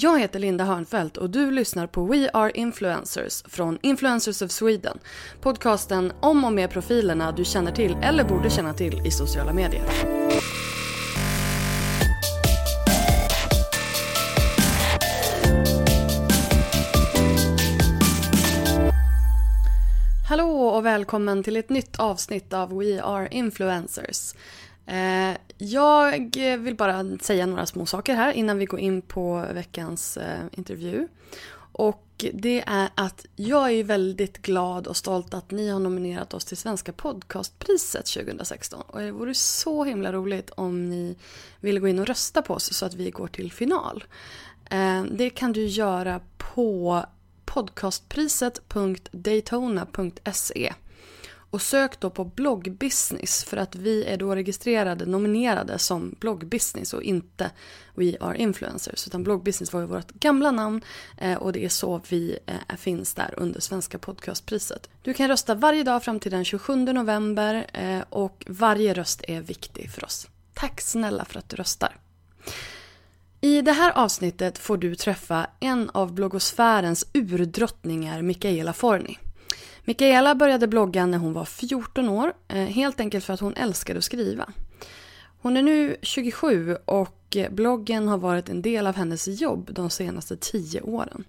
Jag heter Linda Hörnfeldt och du lyssnar på We Are Influencers från Influencers of Sweden. Podcasten om och med profilerna du känner till eller borde känna till i sociala medier. Hallå och välkommen till ett nytt avsnitt av We Are Influencers. Eh, jag vill bara säga några små saker här innan vi går in på veckans eh, intervju. Och det är att jag är väldigt glad och stolt att ni har nominerat oss till Svenska podcastpriset 2016. Och det vore så himla roligt om ni ville gå in och rösta på oss så att vi går till final. Eh, det kan du göra på podcastpriset.daytona.se och sök då på bloggbusiness för att vi är då registrerade, nominerade som bloggbusiness och inte We Are Influencers. Utan bloggbusiness var ju vårt gamla namn eh, och det är så vi eh, finns där under Svenska podcastpriset. Du kan rösta varje dag fram till den 27 november eh, och varje röst är viktig för oss. Tack snälla för att du röstar. I det här avsnittet får du träffa en av bloggosfärens urdrottningar, Mikaela Forni. Mikaela började blogga när hon var 14 år, eh, helt enkelt för att hon älskade att skriva. Hon är nu 27 och bloggen har varit en del av hennes jobb de senaste 10 åren.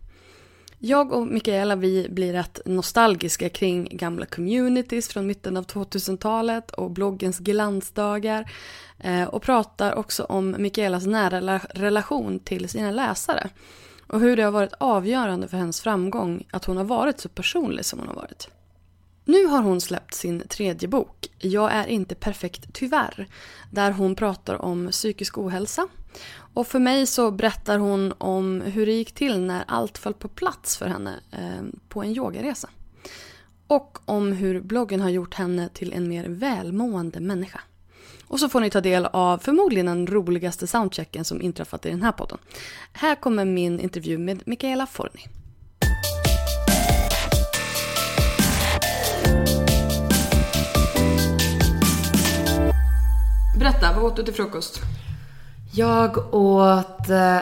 Jag och Mikaela vi blir rätt nostalgiska kring gamla communities från mitten av 2000-talet och bloggens glansdagar. Eh, och pratar också om Mikaelas nära relation till sina läsare. Och hur det har varit avgörande för hennes framgång att hon har varit så personlig som hon har varit. Nu har hon släppt sin tredje bok, Jag är inte perfekt tyvärr, där hon pratar om psykisk ohälsa. Och för mig så berättar hon om hur det gick till när allt föll på plats för henne eh, på en yogaresa. Och om hur bloggen har gjort henne till en mer välmående människa. Och så får ni ta del av förmodligen den roligaste soundchecken som inträffat i den här podden. Här kommer min intervju med Mikaela Forni. Berätta, vad åt du till frukost? Jag åt... eh,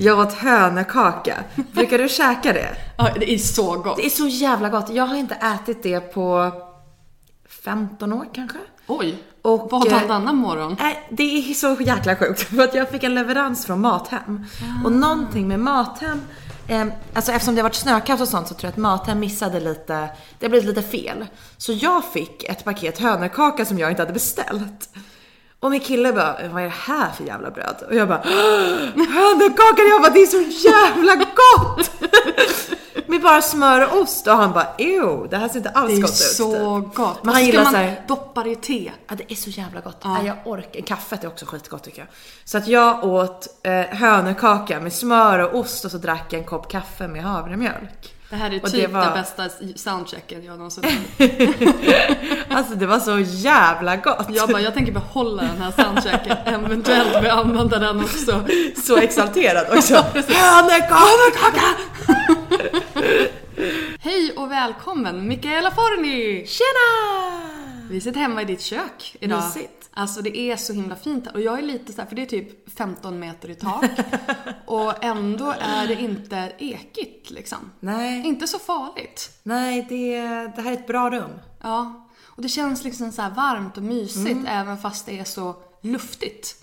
jag åt hönökaka. Brukar du käka det? Ja, det är så gott. Det är så jävla gott. Jag har inte ätit det på 15 år kanske. Oj, Och, vad eh, varannan morgon? Nej, det är så jäkla sjukt. För att jag fick en leverans från Mathem. Och någonting med Mathem, eh, alltså eftersom det har varit snökaos och sånt så tror jag att Mathem missade lite, det har blivit lite fel. Så jag fick ett paket hönökaka som jag inte hade beställt. Och min kille bara, vad är det här för jävla bröd? Och jag bara, hönökaka! Jag bara, det är så jävla gott! Bara smör och ost. Och han bara, ew, det här ser inte alls Det är gott ut. så typ. gott. Men han så gillar så man här, doppa det i te. Ja, det är så jävla gott. Ja. Jag orkar. Kaffet är också skitgott tycker jag. Så att jag åt eh, hönökaka med smör och ost och så drack jag en kopp kaffe med havremjölk. Det här är Och typ det var- den bästa soundchecken jag någonsin hört. Alltså det var så jävla gott. Jag bara, jag tänker behålla den här soundchecken. Eventuellt jag använda den också. Så exalterad också. Hönökaka! Hej och välkommen Mikaela Forni! Tjena! Vi sitter hemma i ditt kök idag. Mysigt. Alltså det är så himla fint. Och jag är lite så här, för det är typ 15 meter i tak. och ändå är det inte ekigt liksom. Nej, Inte så farligt. nej det, det här är ett bra rum. Ja. Och det känns liksom så varmt och mysigt även fast det är så luftigt.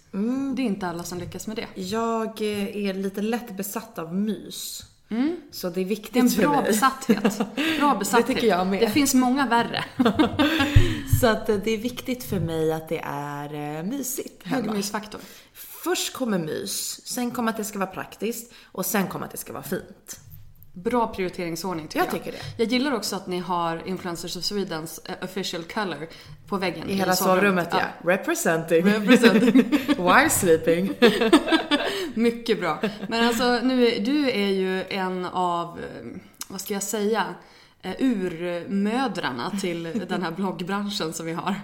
Det är inte alla som lyckas med det. Jag eh, är lite lätt besatt av mys. Så det är viktigt Det är en för bra mig. besatthet. Bra besatthet. tycker jag med. Det finns många värre. Så att eh, det är viktigt för mig att det är eh, mysigt Hög hemma. mysfaktor. Först kommer mys, sen kommer att det ska vara praktiskt och sen kommer att det ska vara fint. Bra prioriteringsordning tycker Jag jag. tycker det. Jag gillar också att ni har Influencers of Swedens eh, official color på väggen. I hela sovrummet ja. Representing. Representing. While sleeping. Mycket bra. Men alltså, nu du är ju en av, vad ska jag säga, Eh, urmödrarna till den här bloggbranschen som vi har.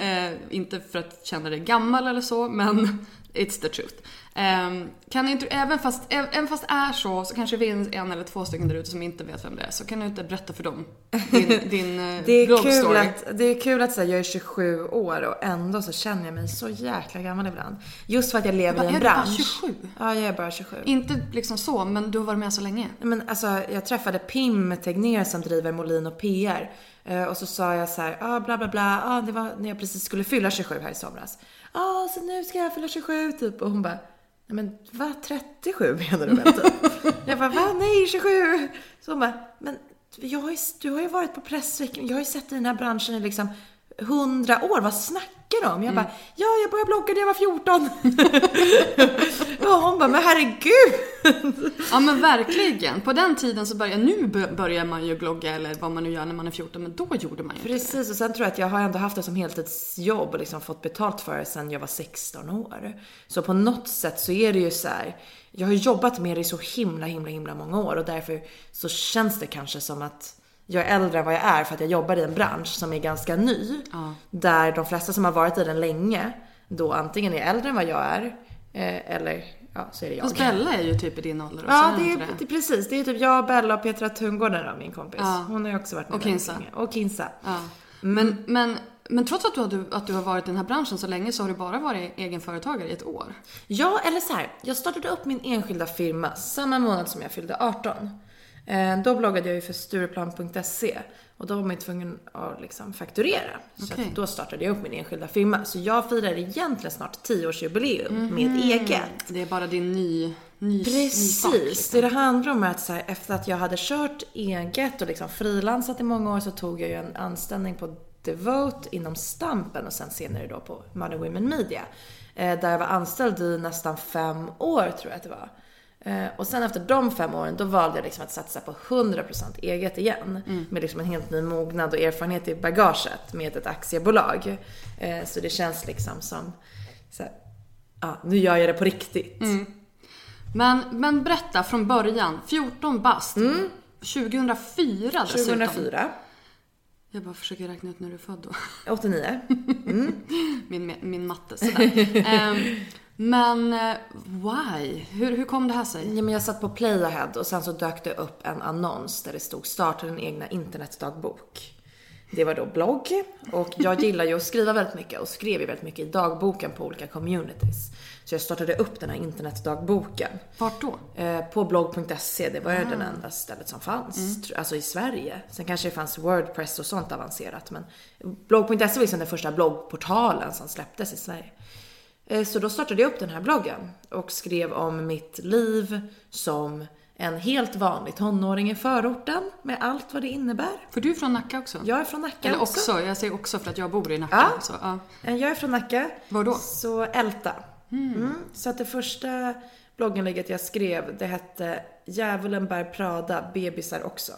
Eh, inte för att känna dig gammal eller så, men It's the truth. Um, kan inte, även, fast, även fast det är så, så kanske det finns en eller två stycken där ute som inte vet vem det är. Så kan du inte berätta för dem din, din eh, Det är kul att, det är kul att säga jag är 27 år och ändå så känner jag mig så jäkla gammal ibland. Just för att jag lever Bara, i är en du bara bransch. 27? Ja, jag är bara 27. Inte liksom så, men du har varit med så länge. Men alltså, jag träffade Pim Tegnér som driver Molin och PR. Eh, och så sa jag så här, ah, bla bla bla, ah, det var när jag precis skulle fylla 27 här i somras. Ja, ah, så nu ska jag fylla 27 typ. Och hon bara, nej men va, 37 menar du väl typ? jag bara, va, nej 27. Så hon bara, men jag har ju, du har ju varit på pressveckan, jag har ju sett i den här branschen i liksom 100 år, vad snackar du om? Jag bara, ja jag började blogga när jag var 14. och hon bara, men herregud. Ja men verkligen. På den tiden så började, nu bör- börjar man ju blogga eller vad man nu gör när man är 14, men då gjorde man ju inte det. Precis, och sen tror jag att jag har ändå haft det som heltidsjobb och liksom fått betalt för det sen jag var 16 år. Så på något sätt så är det ju så här. jag har jobbat med det i så himla, himla, himla många år och därför så känns det kanske som att jag är äldre än vad jag är för att jag jobbar i en bransch som är ganska ny. Där de flesta som har varit i den länge då antingen är äldre än vad jag är eh, eller ja, så är det jag. Fast Bella är ju typ i din ålder också, Ja, det är, det precis. Det är typ jag, Bella och Petra Tungården då, min kompis. Ja. Hon har ju också varit med Och Kinsa. länge. Och Kinsa. Ja. Men, men, men trots att du, har, att du har varit i den här branschen så länge så har du bara varit egenföretagare i ett år. Ja, eller så här. Jag startade upp min enskilda firma samma månad som jag fyllde 18. Eh, då bloggade jag ju för Stureplan.se och då var man ju tvungen att liksom fakturera. Så att då startade jag upp min enskilda firma. Så jag firar egentligen snart 10-årsjubileum Mhm. med eget. Det är bara din ny, ny ny sak, Precis. liksom. Det det handlar om är att så här, efter att jag hade kört eget och liksom frilansat i många år så tog jag ju en anställning på Devote inom Stampen och sen senare då på Modern Women Media. Eh, där jag var anställd i nästan fem år tror jag att det var. Eh, och sen efter de fem åren då valde jag liksom att satsa på 100% eget igen. Med liksom en helt ny mognad och erfarenhet i bagaget med ett aktiebolag. Eh, så det känns liksom som, så här, ja, nu gör jag det på riktigt. Men, men berätta från början. 14 bast. 2004 dessutom. 2004. Jag bara försöker räkna ut när du är född då. 89. Min, min matte sådär. Ehm, men eh, why? Hur, hur kom det här sig? Ja, men jag satt på Playahead och sen så dök det upp en annons där det stod starta din egna internetdagbok. Det var då blogg och jag gillar ju att skriva väldigt mycket och skrev ju väldigt mycket i dagboken på olika communities. Så jag startade upp den här internetdagboken. Vart då? Eh, på blogg.se, det var ju den enda stället som fanns. tr- Alltså i Sverige. Sen kanske det fanns Wordpress och sånt avancerat. Men blogg.se var liksom den första bloggportalen som släpptes i Sverige. Eh, Så då startade jag upp den här bloggen och skrev om mitt liv som en helt vanlig tonåring i förorten med allt vad det innebär. För du är från Nacka också? Jag är från Nacka Eller också. också, jag säger också för att jag bor i Nacka. Ja. Så, ja. Eh, Jag är från Nacka. Var då? Så Älta. Mm. Så att det första blogginlägget jag skrev, det hette Djävulen bär Prada, bebisar också.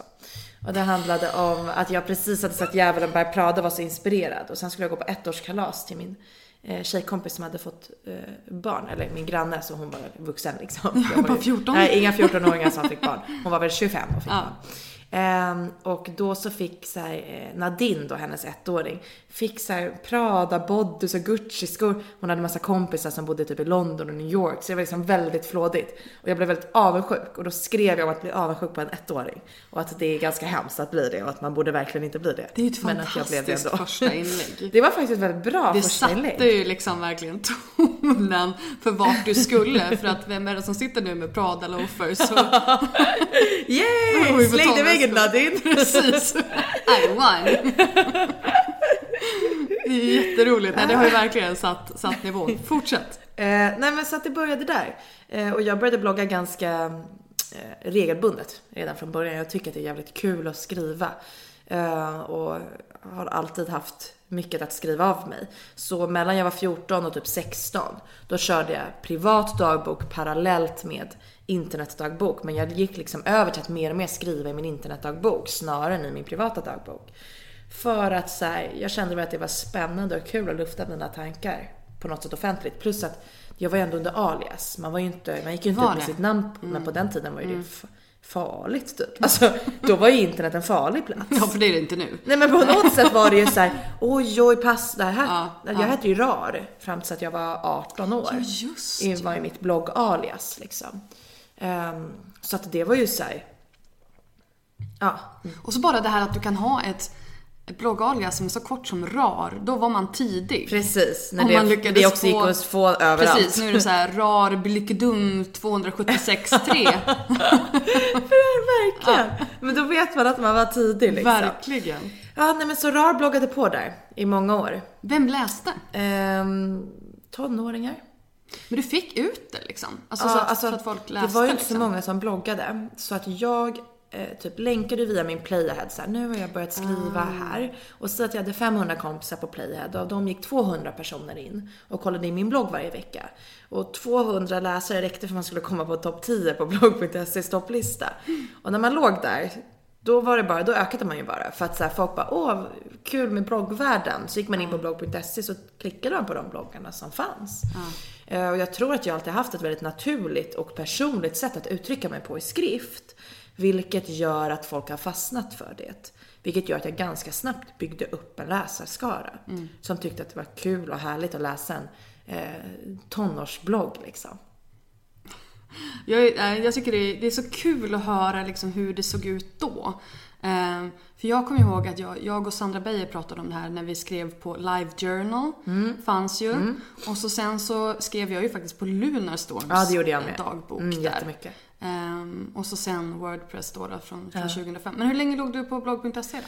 Och det handlade om att jag precis hade sett Djävulen bär Prada var så inspirerad. Och sen skulle jag gå på ettårskalas till min eh, tjejkompis som hade fått eh, barn. Eller min granne, så hon var vuxen liksom. Jag var ju- 14? Nej, inga 14-åringar som fick barn. Hon var väl 25 och fick Ja. barn. Ehm, och då så fick så här, eh, Nadine då, hennes ettåring, fick så här Prada, Bodys och Gucci-skor. Hon hade massa kompisar som bodde typ i London och New York, så det var liksom väldigt flådigt. Och jag blev väldigt avundsjuk och då skrev jag om att bli avundsjuk på en ettåring. Och att det är ganska hemskt att bli det och att man borde verkligen inte bli det. Det är ju ett Men det fantastiskt första inlägg. Det var faktiskt ett väldigt bra Det första satte inlägg. ju liksom verkligen tonen för vart du skulle. För att vem är det som sitter nu med Prada loafers? Så Yay! Släng dig väggen Nadine! precis. I won. Det är jätteroligt. Nej, det har ju verkligen satt, satt nivån. Fortsätt. Eh, nej men så att det började där. Eh, och jag började blogga ganska eh, regelbundet redan från början. Jag tycker att det är jävligt kul att skriva. Eh, och har alltid haft mycket att skriva av mig. Så mellan jag var 14 och typ 16 då körde jag privat dagbok parallellt med internetdagbok. Men jag gick liksom över till att mer och mer skriva i min internetdagbok snarare än i min privata dagbok. För att så här, jag kände väl att det var spännande och kul att lufta mina tankar på något sätt offentligt. Plus att jag var ju ändå under alias. Man, var ju inte, man gick ju inte ut med det? sitt namn, men på den tiden var ju det f- farligt typ. Alltså då var ju internet en farlig plats. Ja, för det är det inte nu. Nej men på något sätt var det ju så här, oj oj pass, det här, Ja, jag ja. hette ju RAR fram tills att jag var 18 år. Ja, just Det var ju mitt blogg-alias liksom. Ehm, så att det var ju så här, ja. Och så bara det här att du kan ha ett, ett bloggalias som är så kort som RAR. Då var man tidig. Precis, när Om det, man lyckades det också få- gick att få överallt. Precis, nu är det så här RAR Blickedum 276.3. Verkligen! Men då vet man att man var tidig liksom. Verkligen. Ja, nej men så RAR bloggade på där i många år. Vem läste? Ehm, tonåringar. Men du fick ut det liksom? Alltså, Ja, så, att, alltså, så att folk läste det var ju inte liksom. så många som bloggade. Så att jag eh, typ länkade via min Playahead så här, nu har jag börjat skriva Ah. här. Och så att jag hade 500 kompisar på Playahead och av dem gick 200 personer in och kollade in min blogg varje vecka. Och 200 läsare räckte för att man skulle komma på topp 10 på blogg.ses topplista. Och när man låg där, då var det bara, då ökade man ju bara. För att så här, folk bara, åh, kul med bloggvärlden. Så gick man in på blogg.se så klickade man på de bloggarna som fanns. Eh, Och jag tror att jag alltid haft ett väldigt naturligt och personligt sätt att uttrycka mig på i skrift. Vilket gör att folk har fastnat för det. Vilket gör att jag ganska snabbt byggde upp en läsarskara. Som tyckte att det var kul och härligt att läsa en eh, tonårsblogg liksom. Jag, eh, jag tycker det är, det är så kul att höra liksom hur det såg ut då. Eh, för jag kommer ihåg att jag, jag och Sandra Beijer pratade om det här när vi skrev på Live Journal. Mm. Fanns ju. Och så sen så skrev jag ju faktiskt på Lunarstorms Ja, det gjorde jag med. dagbok Mm, där. jättemycket. Ehm, och så sen Wordpress då, då från, från 2005. Men hur länge låg du på blogg.se då?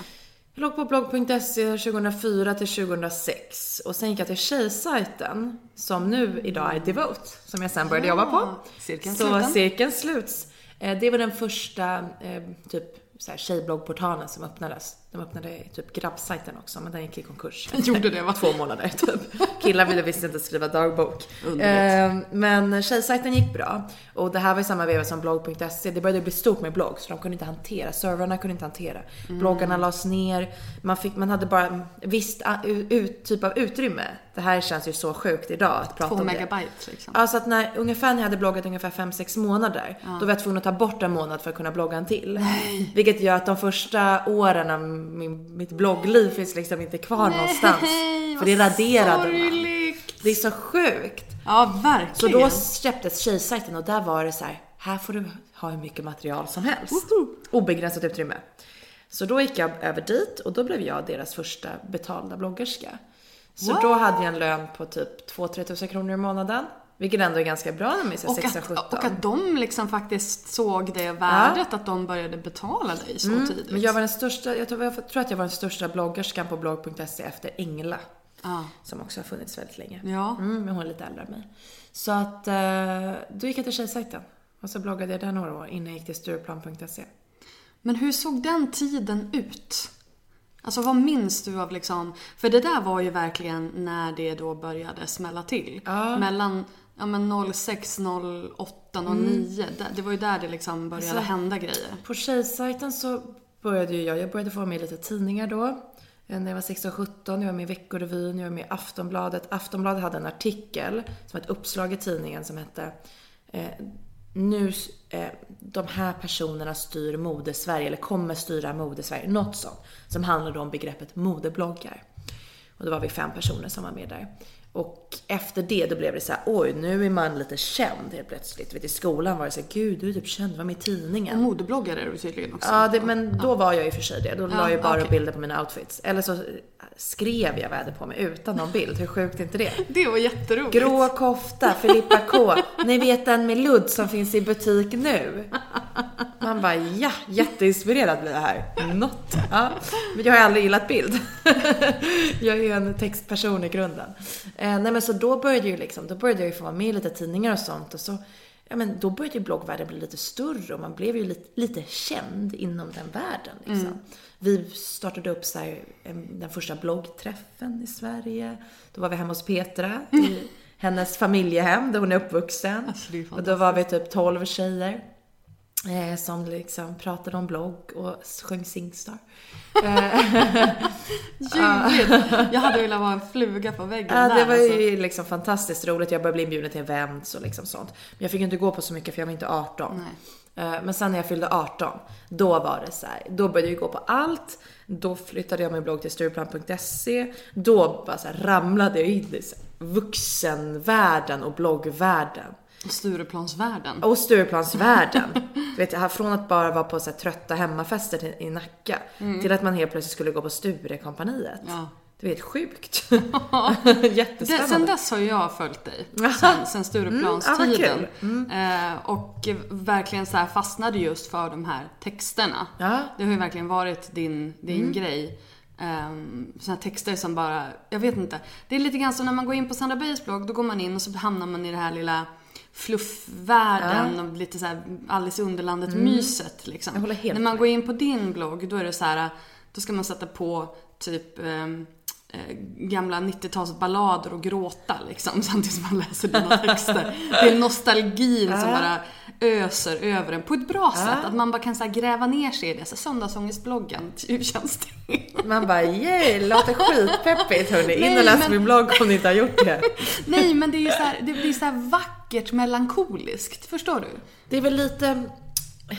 Jag låg på blogg.se 2004 till 2006 och sen gick jag till tjejsajten som nu idag är Devote som jag sen började jobba på. cirkeln Så cirkeln sluts. Eh, Det var den första eh, typ så här, tjejbloggportalen som öppnades. De öppnade typ grabbsajten också men den gick i konkurs. Gjorde det va? Två månader typ. Killar ville visst inte skriva dagbok. Eh, men tjejsajten gick bra. Och det här var i samma veva som blogg.se. Det började bli stort med blogg så de kunde inte hantera, servrarna kunde inte hantera. Mm. Bloggarna lades ner. Man, fick, man hade bara visst ut, typ av utrymme. Det här känns ju så sjukt idag att prata Två om det. megabyte liksom. Alltså att när, ungefär när jag hade bloggat ungefär 5-6 månader, då var jag tvungen att ta bort en månad för att kunna blogga en till. Vilket gör att de första åren min, mitt bloggliv finns liksom inte kvar någonstans. För det raderade man. Det är så sjukt. Ja, Så verkligen. då släpptes tjejsajten och där var det så här, här får du ha hur mycket material som helst. Obegränsat utrymme. Så då gick jag över dit och då blev jag deras första betalda bloggerska. Så då hade jag en lön på typ 2-3 tusen kronor i månaden. Vilket ändå är ganska bra när man är så och, 16-17. att, och att de liksom faktiskt såg det värdet att de började betala dig så tidigt. Mm, Men jag var den största, jag tror, jag tror att jag var den största bloggerskan på blogg.se efter Ingela. Ja. Som också har funnits väldigt länge. Ja. Mm, men hon är lite äldre än mig. Så att eh, då gick jag till tjejsajten. Och så bloggade jag där några år innan jag gick till Stureplan.se. Men hur såg den tiden ut? Alltså vad minns du av liksom, för det där var ju verkligen när det då började smälla till. Mellan ja, men 06, 08, 09. Det, det var ju där det liksom började Mm. Så- hända grejer. På tjejsajten så började ju jag, jag började få med lite tidningar då. Eh, När jag var 16-17, jag var med i Veckorevyn, jag var med i Aftonbladet. Aftonbladet hade en artikel, som ett uppslag i tidningen som hette eh, Nu, eh, de här personerna styr mode-Sverige, eller kommer styra mode-Sverige. Något sånt. Som handlade om begreppet modebloggar. Och då var vi fem personer som var med där. Och efter det då blev det så här, oj nu är man lite känd helt plötsligt. Vet, I skolan var det så här, gud du är typ känd, var med i tidningen. Och modebloggare är du tydligen också. Ja, det, men då var jag ju för sig det. Då la jag bara upp bilder på mina outfits. Eller så skrev jag vad jag hade på mig utan någon bild. Hur sjukt är inte det? Det var jätteroligt. Grå kofta, Filippa K. Ni vet den med ludd som finns i butik nu. Man bara, ja, jätteinspirerad blir jag här. Något. Ja. Men jag har aldrig gillat bild. Jag är ju en textperson i grunden. Eh, nej men så då började ju liksom, då började jag ju få vara med i lite tidningar och sånt och så Ja men då började ju bloggvärlden bli lite större och man blev ju lite, lite känd inom den världen liksom. Vi startade upp så här, den första bloggträffen i Sverige. Då var vi hemma hos Petra i hennes familjehem där hon är uppvuxen. Alltså, är och då var vi typ 12 tjejer. Eh, som liksom pratade om blogg och sjöng Singstar. Ljuvligt. Jag hade velat vara en fluga på väggen Ja, där. det var alltså. ju liksom fantastiskt roligt. Jag började bli inbjuden till events och liksom sånt. Men jag fick inte gå på så mycket för jag var inte 18. Nej. Eh, Men sen när jag fyllde 18, då var det så här, då började jag gå på allt. Då flyttade jag min blogg till Stureplan.se. Då bara så ramlade jag in i vuxenvärlden och bloggvärlden. Stureplansvärlden. Och Stureplansvärlden. du vet, från att bara vara på så här, trötta hemmafester i Nacka till att man helt plötsligt skulle gå på Sturekompaniet. Mm. Ja. Det är helt sjukt. Jättespännande. sen dess har jag följt dig. Sen, sen Stureplanstiden. Mm, ja, eh, och verkligen så här fastnade just för de här texterna. Ja. Det har ju verkligen varit din, din grej. Um, såna här texter som bara, jag vet inte. Det är lite grann som när man går in på Sandra Beijers blogg, då går man in och så hamnar man i det här lilla fluffvärlden och lite så här Alice i Underlandet-myset liksom. Håller helt När man går in på din blogg, då är det så här, då ska man sätta på typ ehm, eh, gamla 90-talsballader och gråta liksom samtidigt som man läser dina texter. Det är nostalgin som bara öser över en på ett bra sätt. Att man bara kan så gräva ner sig i det. Så Söndagsångestbloggen, hur känns det? Man bara yay, låter skitpeppigt hörni. In och läs men- min blogg om ni inte har gjort det. Nej men det är ju så här, det blir så här vackert melankoliskt. Förstår du? Det är väl lite...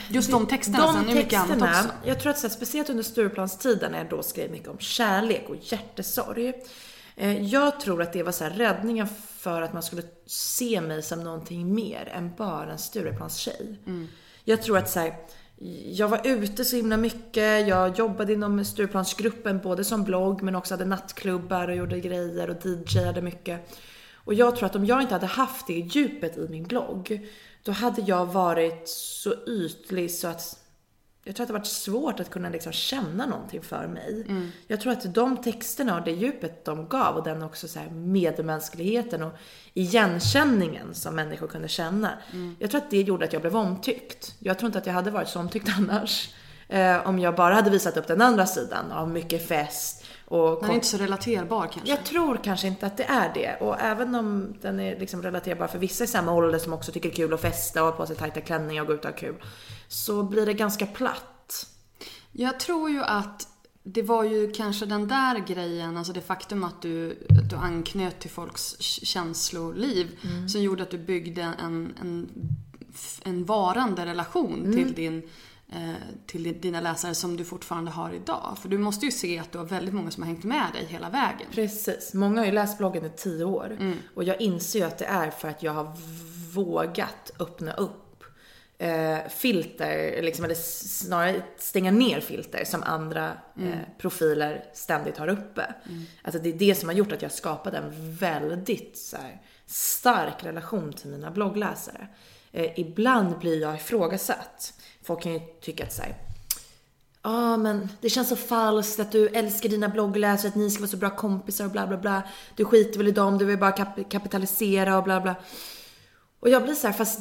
Just de texterna, sen är mycket annat också. jag tror att så här, speciellt under Stureplanstiden när jag då skrev mycket om kärlek och hjärtesorg. Eh, jag tror att det var så här räddningen för att man skulle se mig som någonting mer än bara en Stureplanstjej. Jag tror att så här, jag var ute så himla mycket, jag jobbade inom Stureplansgruppen både som blogg men också hade nattklubbar och gjorde grejer och DJade mycket. Och jag tror att om jag inte hade haft det djupet i min blogg, då hade jag varit så ytlig så att jag tror att det varit svårt att kunna liksom känna någonting för mig. Jag tror att de texterna och det djupet de gav och den också så här medmänskligheten och igenkänningen som människor kunde känna. Jag tror att det gjorde att jag blev omtyckt. Jag tror inte att jag hade varit så omtyckt annars. Eh, om jag bara hade visat upp den andra sidan av mycket fest och Den är inte så relaterbar kanske. jag tror kanske inte att det är det. Och även om den är liksom relaterbar för vissa i samma ålder som också tycker det är kul att festa och ha på sig tajta klänningar och gå ut och ha kul. Så blir det ganska platt. Jag tror ju att det var ju kanske den där grejen, alltså det faktum att du, att du anknöt till folks känsloliv som gjorde att du byggde en, en, en varande relation till din till din- dina läsare som du fortfarande har idag. För du måste ju se att du har väldigt många som har hängt med dig hela vägen. Precis. Många har ju läst bloggen i tio år. Och jag inser ju att det är för att jag har vågat öppna upp eh, filter, liksom, eller snarare stänga ner filter som andra eh, profiler ständigt har uppe. Alltså det är det som har gjort att jag skapade en väldigt så här, stark relation till mina bloggläsare. Eh, ibland blir jag ifrågasatt. Folk kan ju tycka att så här, Ja, men det känns så falskt att du älskar dina bloggläsare, att ni ska vara så bra kompisar och bla bla bla. Du skiter väl i dem, du vill bara kap- kapitalisera och bla bla. Och jag blir så här, fast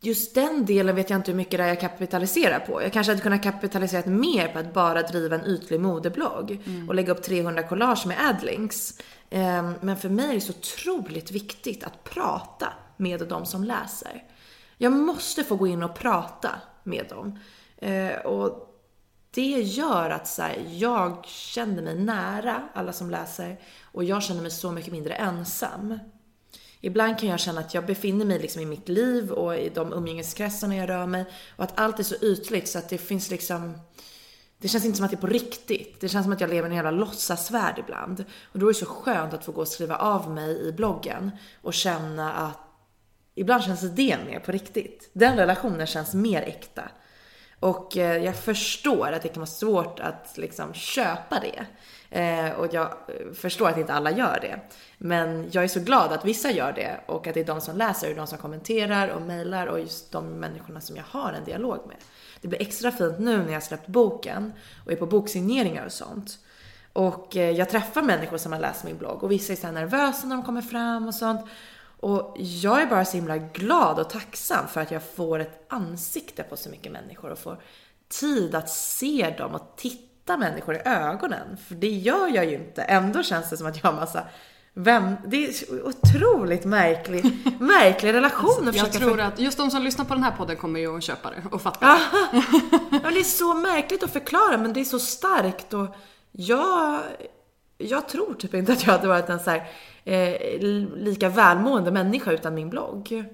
just den delen vet jag inte hur mycket det är jag kapitaliserar på. Jag kanske hade kunnat kapitalisera mer på att bara driva en ytlig modeblogg och lägga upp 300 collage med adlinks. Ehm, Men för mig är det så otroligt viktigt att prata med de som läser. Jag måste få gå in och prata med dem. Eh, Och det gör att så här, jag känner mig nära alla som läser och jag känner mig så mycket mindre ensam. Ibland kan jag känna att jag befinner mig liksom i mitt liv och i de umgängeskretsarna jag rör mig och att allt är så ytligt så att det finns liksom det känns inte som att det är på riktigt. Det känns som att jag lever i en jävla låtsasvärld ibland. Och då är det så skönt att få gå och skriva av mig i bloggen och känna att ibland känns det mer på riktigt. Den relationen känns mer äkta. Och eh, jag förstår att det kan vara svårt att liksom köpa det. Eh, och jag eh, förstår att inte alla gör det. Men jag är så glad att vissa gör det och att det är de som läser och de som kommenterar och mejlar och just de människorna som jag har en dialog med. Det blir extra fint nu när jag släppt boken och är på boksigneringar och sånt. Och eh, jag träffar människor som har läst min blogg och vissa är så nervösa när de kommer fram och sånt. Och jag är bara så himla glad och tacksam för att jag får ett ansikte på så mycket människor och får tid att se dem och titta människor i ögonen. För det gör jag ju inte. Ändå känns det som att jag har massa vem, det är otroligt märklig, märklig relation att Jag tror att just de som lyssnar på den här podden kommer ju att köpa det och fatta det. Ja, det är så märkligt att förklara men det är så starkt och jag, jag tror typ inte att jag hade varit en så här, eh, lika välmående människa utan min blogg.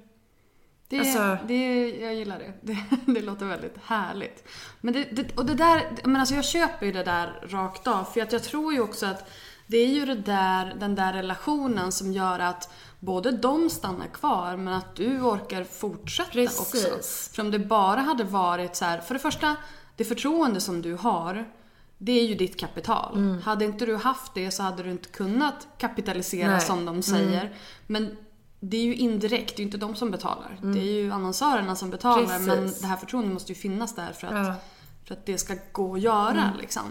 Det, Alltså- det, jag gillar det. det. Det låter väldigt härligt. Men det, det, och det där, men alltså jag köper ju det där rakt av. För att jag tror ju också att det är ju det där, den där relationen som gör att både de stannar kvar men att du orkar fortsätta Precis. också. För om det bara hade varit så här, för det första, det förtroende som du har det är ju ditt kapital. Mm. Hade inte du haft det så hade du inte kunnat kapitalisera Nej. Mm. som de säger. Men det är ju indirekt, det är ju inte de som betalar. Det är ju annonsörerna som betalar. Mm. Precis. Men det här förtroendet måste ju finnas där för att, Ja. Mm. för att det ska gå att göra. Liksom.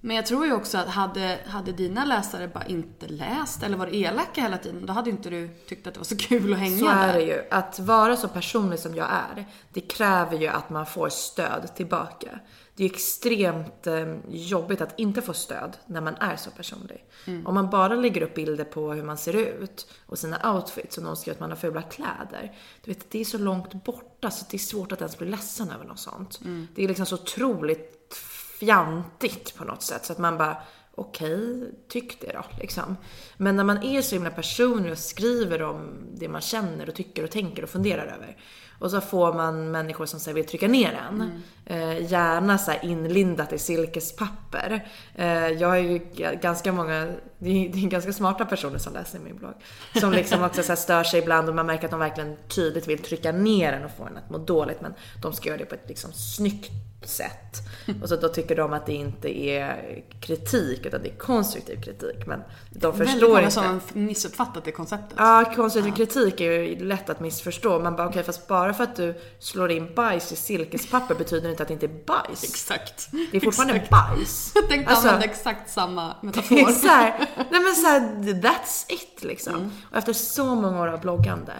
Men jag tror ju också att hade, hade dina läsare bara inte läst eller varit elaka hela tiden, då hade inte du tyckt att det var så kul att hänga Så där. är det ju. Att vara så personlig som jag är, det kräver ju att man får stöd tillbaka. Det är extremt eh, jobbigt att inte få stöd när man är så personlig. Om man bara lägger upp bilder på hur man ser ut och sina outfits och någon skriver att man har fula kläder. Du vet, det är så långt borta så det är svårt att ens bli ledsen över något sånt. Det är liksom så otroligt fjantigt på något sätt så att man bara okej, tyck det då liksom. Men när man är så himla personlig och skriver om det man känner och tycker och tänker och funderar över. Och så får man människor som så vill trycka ner en. Eh, gärna så inlindat i silkespapper. Eh, jag har ju ganska många, det är, det är ganska smarta personer som läser min blogg. Som liksom också så stör sig ibland och man märker att de verkligen tydligt vill trycka ner en och få en att må dåligt. Men de ska göra det på ett liksom snyggt sätt. Och så då tycker de att det inte är kritik utan det är konstruktiv kritik. Men de Väldigt förstår många inte. som missuppfattat det konceptet. Ja, konstruktiv kritik är ju lätt att missförstå. Man bara okej, fast bara för att du slår in bajs i silkespapper betyder inte att det inte är bajs. Exakt. Det är fortfarande Exakt. bajs. Jag tänkte Alltså- använda exakt samma Det metafor. är så här, nej men så här, that's it liksom. Mm. Och efter så många år av bloggande,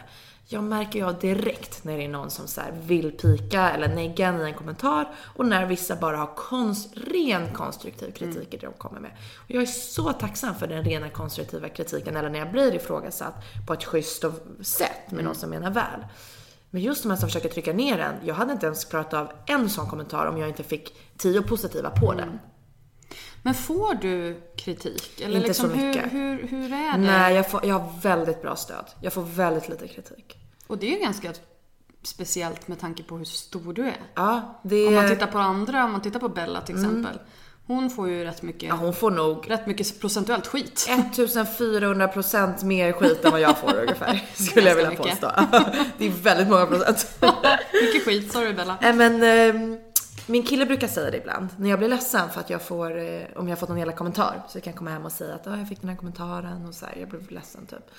jag märker jag direkt när det är någon som så vill pika eller negga i en kommentar och när vissa bara har konst, ren konstruktiv kritik Mm. i det de kommer med. Och jag är så tacksam för den rena konstruktiva kritiken eller när jag blir ifrågasatt på ett schysst sätt med Mm. någon som menar väl. Men just de här som försöker trycka ner en, jag hade inte ens klarat av en sån kommentar om jag inte fick tio positiva på Mm. den. Men får du kritik? Eller Inte liksom, så mycket. Hur, hur, hur är det? Nej, jag, får, jag har väldigt bra stöd. Jag får väldigt lite kritik. Och det är ju ganska speciellt med tanke på hur stor du är. Ja, det Om man är... tittar på andra, om man tittar på Bella till exempel. Hon får ju rätt mycket, Ja, hon får nog rätt mycket procentuellt skit. 1400% mer skit än vad jag får ungefär. Skulle jag vilja mycket. påstå. Det är väldigt många procent. mycket skit, sorry Bella. Men ehm, min kille brukar säga det ibland. När jag blir ledsen för att jag får, eh, om jag har fått någon elak kommentar. Så jag kan komma hem och säga att "Ah, jag fick den här kommentaren och så här, jag blev ledsen typ.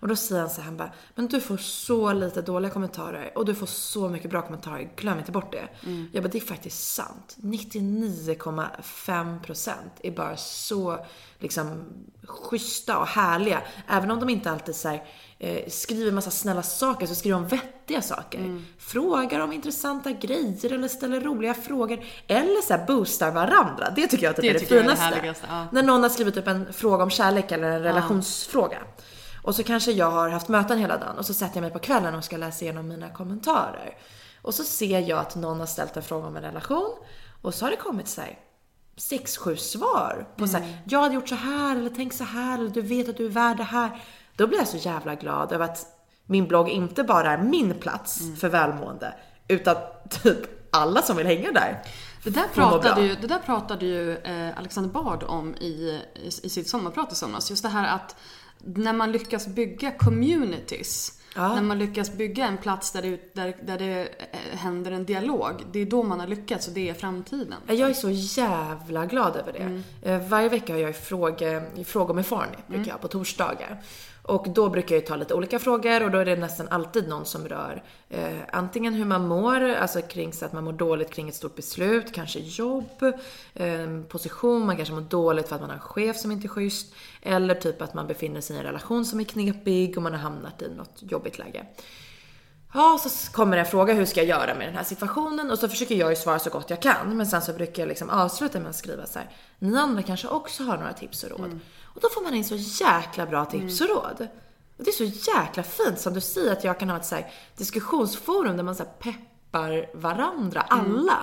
Och då säger han så här, han bara, men du får så lite dåliga kommentarer och du får så mycket bra kommentarer, glöm inte bort det. Jag bara, det är faktiskt sant. 99,5% är bara så liksom schyssta och härliga. Även om de inte alltid så här, eh, skriver massa snälla saker så skriver de vettiga saker. Frågar om intressanta grejer eller ställer roliga frågor. Eller så här boostar varandra. Det tycker jag typ Det är det jag är det finaste. ja. När någon har skrivit upp en fråga om kärlek eller en relationsfråga. Och så kanske jag har haft möten hela dagen och så sätter jag mig på kvällen och ska läsa igenom mina kommentarer. Och så ser jag att någon har ställt en fråga om en relation och så har det kommit så här sex, sju svar på så här, jag hade gjort så här eller tänk så här eller du vet att du är värd det här. Då blir jag så jävla glad över att min blogg inte bara är min plats för välmående utan typ alla som vill hänga där. Det där pratade ju, det där pratade ju eh, Alexander Bard om i, i, i sitt sommarprat i somras. Just det här att när man lyckas bygga communities, Ja. när man lyckas bygga en plats där det, där, där det eh, händer en dialog, det är då man har lyckats och det är framtiden. Jag är så jävla glad över det. Eh, Varje vecka har jag fråge, frågor med Farny, brukar jag, på torsdagar. Och då brukar jag ju ta lite olika frågor och då är det nästan alltid någon som rör eh, antingen hur man mår, alltså kring så att man mår dåligt kring ett stort beslut, kanske jobb, eh, position, man kanske mår dåligt för att man har en chef som inte är schysst. Eller typ att man befinner sig i en relation som är knepig och man har hamnat i något jobbigt läge. Ja, så kommer en fråga, hur ska jag göra med den här situationen? Och så försöker jag ju svara så gott jag kan. Men sen så brukar jag liksom avsluta med att skriva så här. Ni andra kanske också har några tips och råd. Mm. Och då får man in så jäkla bra tips och råd. Och det är så jäkla fint som du säger att jag kan ha ett så här diskussionsforum där man så peppar varandra, alla.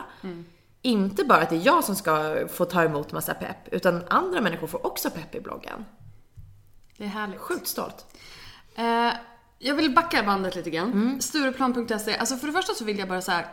Inte bara att det är jag som ska få ta emot massa pepp, utan andra människor får också pepp i bloggen. Det är härligt. Sjukt stolt. Eh, Jag vill backa bandet lite grann. Mm. Stureplan.se. Alltså för det första så vill jag bara säga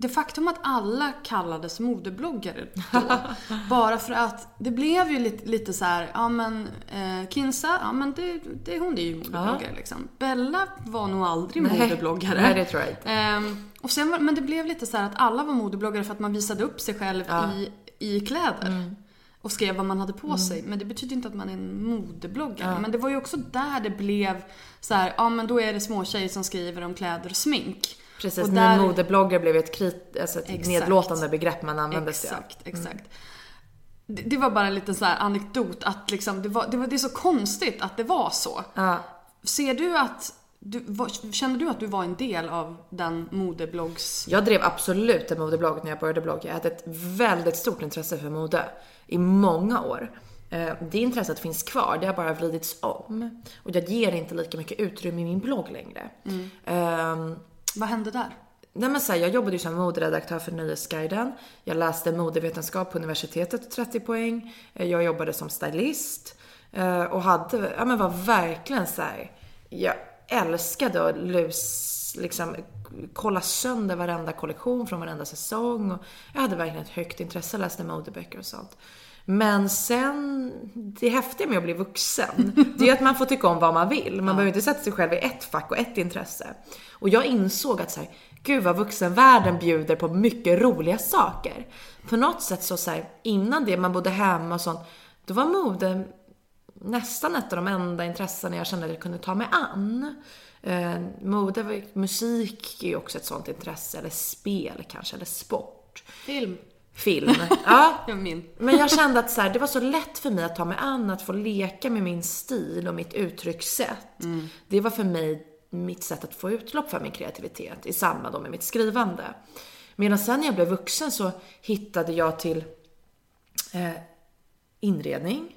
det faktum att alla kallades modebloggare då, bara för att det blev ju lite, lite så här, ja men eh, Kinsa, ja men det, det, hon är ju modebloggare liksom. Bella var nog aldrig Nej. modebloggare. Nej, det tror jag inte. Ehm, och sen var, men det blev lite så här att alla var modebloggare för att man visade upp sig själv Ja. i, i kläder. Och skrev vad man hade på sig. Men det betyder inte att man är en modebloggare. Ja. Men det var ju också där det blev så här, ja men då är det små tjejer som skriver om kläder och smink. Precis, och när modebloggare blev ett, krit, alltså ett Exakt. nedlåtande begrepp man använde sig av. Exakt, exakt. Det, det var bara en liten så här anekdot att liksom, det, var, det, var, det är så konstigt att det var så. Ja. Ser du att, du, var, kände du att du var en del av den modebloggs... Jag drev absolut en modeblogg när jag började blogga. Jag hade ett väldigt stort intresse för mode i många år. Eh, Det intresset finns kvar, det har bara vridits om. Och jag ger inte lika mycket utrymme i min blogg längre. Ehm, vad hände där? Nej men så här, jag jobbade ju som moderedaktör för Nöjesguiden. Jag läste modevetenskap på universitetet 30 poäng. Eh, jag jobbade som stylist. Eh, och hade, ja men var verkligen så här. Jag älskade att lus, liksom kolla sönder varenda kollektion från varenda säsong. Och jag hade verkligen ett högt intresse, läste modeböcker och sånt. Men sen, det häftiga med att bli vuxen, det är att man får tycka om vad man vill. Man behöver inte sätta sig själv i ett fack och ett intresse. Och jag insåg att så här, gud vad vuxenvärlden bjuder på mycket roliga saker. På något sätt så, så här, innan det, man bodde hemma och sånt, då var mode nästan ett av de enda intressena jag kände att jag kunde ta mig an. Eh, mode, musik är ju också ett sånt intresse, eller spel kanske, eller sport. Film. Film. Ja, min. men jag kände att så här, det var så lätt för mig att ta mig an, att få leka med min stil och mitt uttryckssätt. Det var för mig mitt sätt att få utlopp för min kreativitet i samband med mitt skrivande. Medan sen när jag blev vuxen så hittade jag till eh, inredning,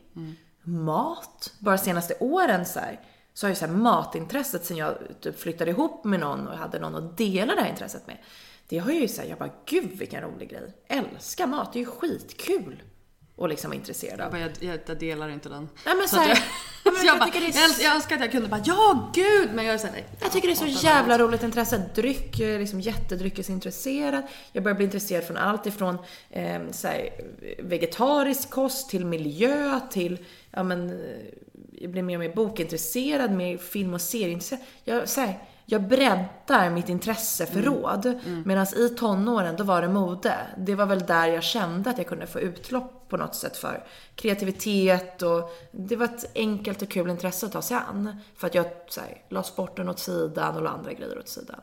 mat. Bara senaste åren så här, så har ju så här matintresset sen jag typ flyttade ihop med någon och hade någon att dela det här intresset med. Det har ju så här, jag bara gud vilken rolig grej. Älskar mat, det är ju skitkul. Och liksom vara intresserad Jag, av. jag, jag, jag delar inte den. Nej, men Så så jag, jag bara, är jag, jag önskar att jag kunde bara, ja gud! Men jag är såhär, nej. Jag tycker det är så jävla roligt intresse. Dryck, jag är liksom jättedryckesintresserad. Jag börjar bli intresserad från allt ifrån eh, så här, vegetarisk kost till miljö till, ja men, eh, jag blir mer och mer bokintresserad, mer film och serieintresserad. Jag, så här, jag breddar mitt intresseförråd. Medan i tonåren, då var det mode. Det var väl där jag kände att jag kunde få utlopp på något sätt för kreativitet och det var ett enkelt och kul intresse att ta sig an. För att jag så här, la sporten åt sidan och la andra grejer åt sidan.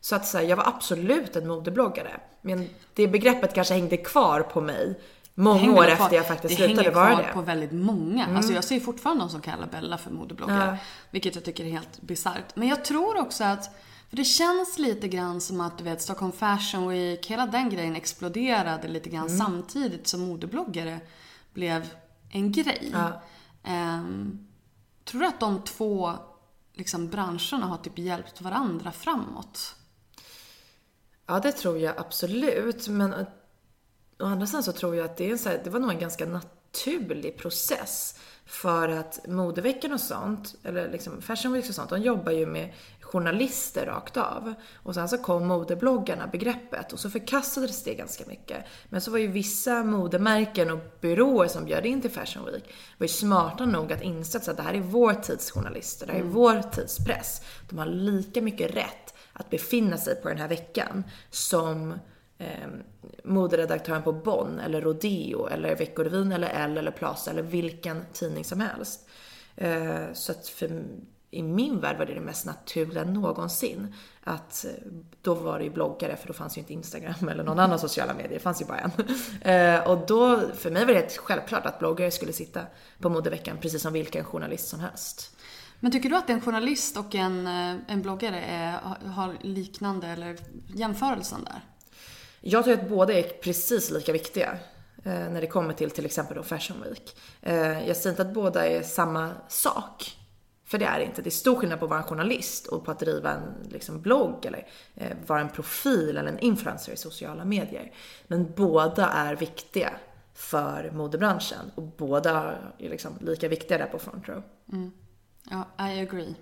Så att så här, jag var absolut en modebloggare. Men det begreppet kanske hängde kvar på mig många hänger år kvar- efter jag faktiskt det slutade hänger vara kvar det. på väldigt många. Alltså jag ser fortfarande någon som kallar Bella för modebloggare. Ja. Vilket jag tycker är helt bisarrt. Men jag tror också att, för det känns lite grann som att du vet Stockholm Fashion Week, hela den grejen exploderade lite grann Mm. samtidigt som modebloggare blev en grej. Ja. Ehm, tror du att de två liksom, branscherna har typ hjälpt varandra framåt? Ja, det tror jag absolut. Men å andra sidan så tror jag att det, är så här, det var nog en ganska naturlig process. För att modeveckan och sånt, eller liksom Fashion Week och sånt, de jobbar ju med journalister rakt av. Och sen så kom modebloggarna, begreppet, och så förkastades det ganska mycket. Men så var ju vissa modemärken och byråer som bjöd in till Fashion Week, var ju smarta nog att inse att det här är vår tids journalister, det här är vår tids press. De har lika mycket rätt att befinna sig på den här veckan som eh, moderedaktören på Bonn eller Rodeo eller Veckorevyn eller Elle eller Plaza eller vilken tidning som helst. Eh, så att för, i min värld var det det mest naturliga någonsin. Att eh, då var det ju bloggare för då fanns ju inte Instagram eller någon annan sociala medier, det fanns ju bara en. Eh, och då, för mig var det helt självklart att bloggare skulle sitta på modeveckan precis som vilken journalist som helst. Men tycker du att en journalist och en, eh, en bloggare är, har liknande eller jämförelsen där? Jag tror att båda är precis lika viktiga eh, när det kommer till till exempel då Fashion Week. Eh, jag säger inte att båda är samma sak. För det är det inte. Det är stor skillnad på att vara en journalist och på att driva en liksom, blogg eller eh, vara en profil eller en influencer i sociala medier. Men båda är viktiga för modebranschen och båda är liksom lika viktiga där på front row. Mm. Ja, I agree.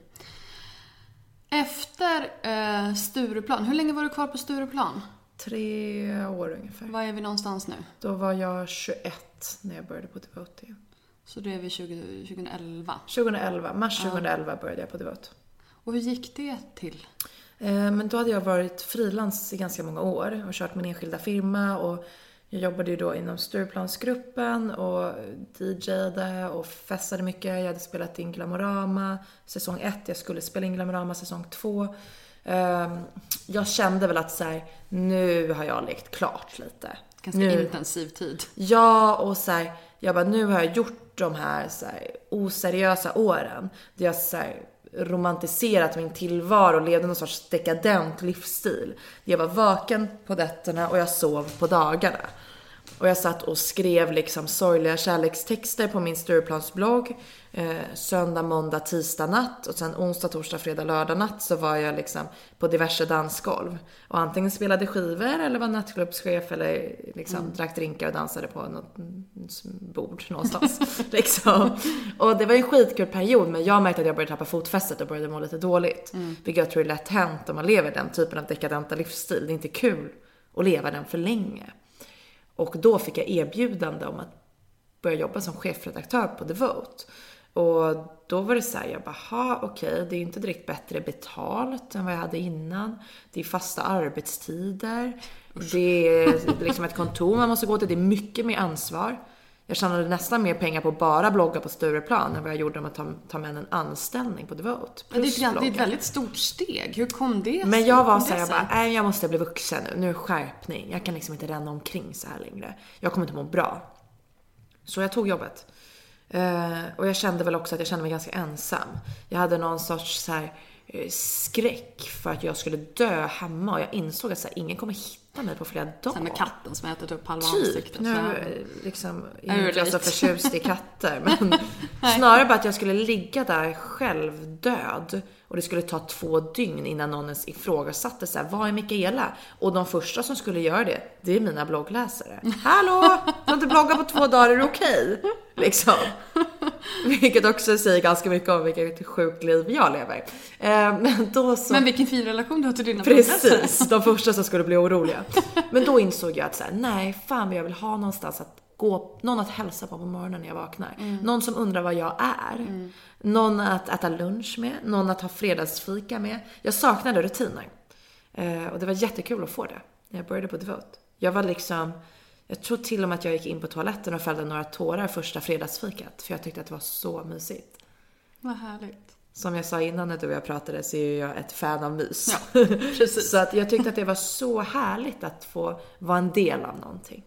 Efter eh, Stureplan, hur länge var du kvar på Stureplan? Tre år ungefär. Var är vi någonstans nu? Då var jag 21 när jag började på Devote. Så det är vi 20, 2011. 2011, mars 2011 började jag på Devote. Och hur gick det till? Eh, Men då hade jag varit frilans i ganska många år och kört min enskilda firma och jag jobbade ju då inom Stureplansgruppen och DJade och festade mycket. Jag hade spelat in Glamorama säsong 1, jag skulle spela in Glamorama säsong 2. Jag kände väl att så här, nu har jag lekt klart lite. Ganska nu, intensiv tid. Ja, och så här, jag bara nu har jag gjort de här, så här oseriösa åren. Där jag så här, romantiserat min tillvaro och levde någon sorts dekadent livsstil. Jag var vaken på nätterna och jag sov på dagarna. Och jag satt och skrev liksom sorgliga kärlekstexter på min Stureplansblogg. Eh, söndag, måndag, tisdag natt och sen onsdag, torsdag, fredag, lördag natt så var jag liksom på diverse dansgolv. Och antingen spelade skivor eller var nattklubbschef eller liksom drack drinkar och dansade på något bord någonstans. liksom. Och det var en skitkul period men jag märkte att jag började tappa fotfästet och började må lite dåligt. Vilket jag tror är lätt hänt om man lever den typen av dekadenta livsstil. Det är inte kul att leva den för länge. Och då fick jag erbjudande om att börja jobba som chefredaktör på Devote. Och då var det så här, jag bara, ha okej, det är inte direkt bättre betalt än vad jag hade innan. Det är fasta arbetstider. Det är liksom ett kontor man måste gå till. Det är mycket mer ansvar. Jag tjänade nästan mer pengar på att bara blogga på Stureplan än vad jag gjorde om att ta, ta med en anställning på Devote. Men det, är, det är ett väldigt stort steg. Hur kom det Men sig? jag var såhär, jag bara, nej jag måste bli vuxen nu. Nu är skärpning. Jag kan liksom inte ränna omkring så här längre. Jag kommer inte må bra. Så jag tog jobbet. Eh, och jag kände väl också att jag kände mig ganska ensam. Jag hade någon sorts så här, eh, skräck för att jag skulle dö hemma och jag insåg att så här, ingen kommer hitta mig på flera dagar. Sen med katten som ätit upp halva Typ. ansiktet. Nu så jag liksom Är inte jag så förtjust i katter. Men snarare bara att jag skulle ligga där själv död. Och det skulle ta två dygn innan någon ens ifrågasatte så här, vad är Mikaela? Och de första som skulle göra det, det är mina bloggläsare. Hallå! Du har inte bloggat på två dagar, är det okej? Liksom. Vilket också säger ganska mycket om vilket sjukt liv jag lever. Eh, Men då så... Men vilken fin relation du har till dina. Precis, de första som skulle bli oroliga. Men då insåg jag att så här, nej, fan vad jag vill ha någonstans att gå, någon att hälsa på på morgonen när jag vaknar. Någon som undrar vad jag är. Någon att äta lunch med, någon att ha fredagsfika med. Jag saknade rutiner. Eh, och det var jättekul att få det när jag började på Devote. Jag var liksom, jag tror till och med att jag gick in på toaletten och fällde några tårar första fredagsfikat. För jag tyckte att det var så mysigt. Vad härligt. Som jag sa innan när du och jag pratade så är jag ett fan av mys. Ja, precis. så att jag tyckte att det var så härligt att få vara en del av någonting.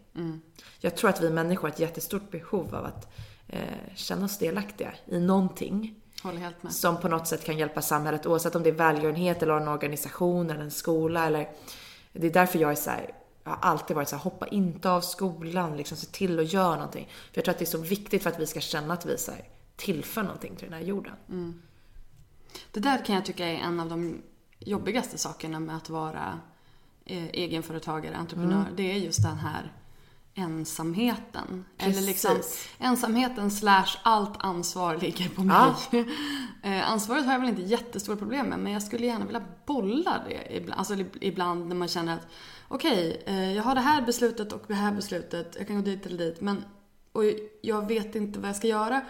Jag tror att vi människor har ett jättestort behov av att eh, känna oss delaktiga i någonting. Håller helt med. Som på något sätt kan hjälpa samhället oavsett om det är välgörenhet eller en organisation eller en skola eller... Det är därför jag är så här, jag har alltid varit så här, hoppa inte av skolan, liksom se till att göra någonting. För jag tror att det är så viktigt för att vi ska känna att vi så här, tillför någonting till den här jorden. Det där kan jag tycka är en av de jobbigaste sakerna med att vara eh, egenföretagare, entreprenör. Mm. Det är just den här ensamheten. Eller Precis. liksom ensamheten slash allt ansvar ligger på mig. eh, ansvaret har jag väl inte jättestora problem med, men jag skulle gärna vilja bolla det ibland. Alltså ibland när man känner att okej, eh, jag har det här beslutet och det här beslutet. Jag kan gå dit eller dit, men och jag vet inte vad jag ska göra.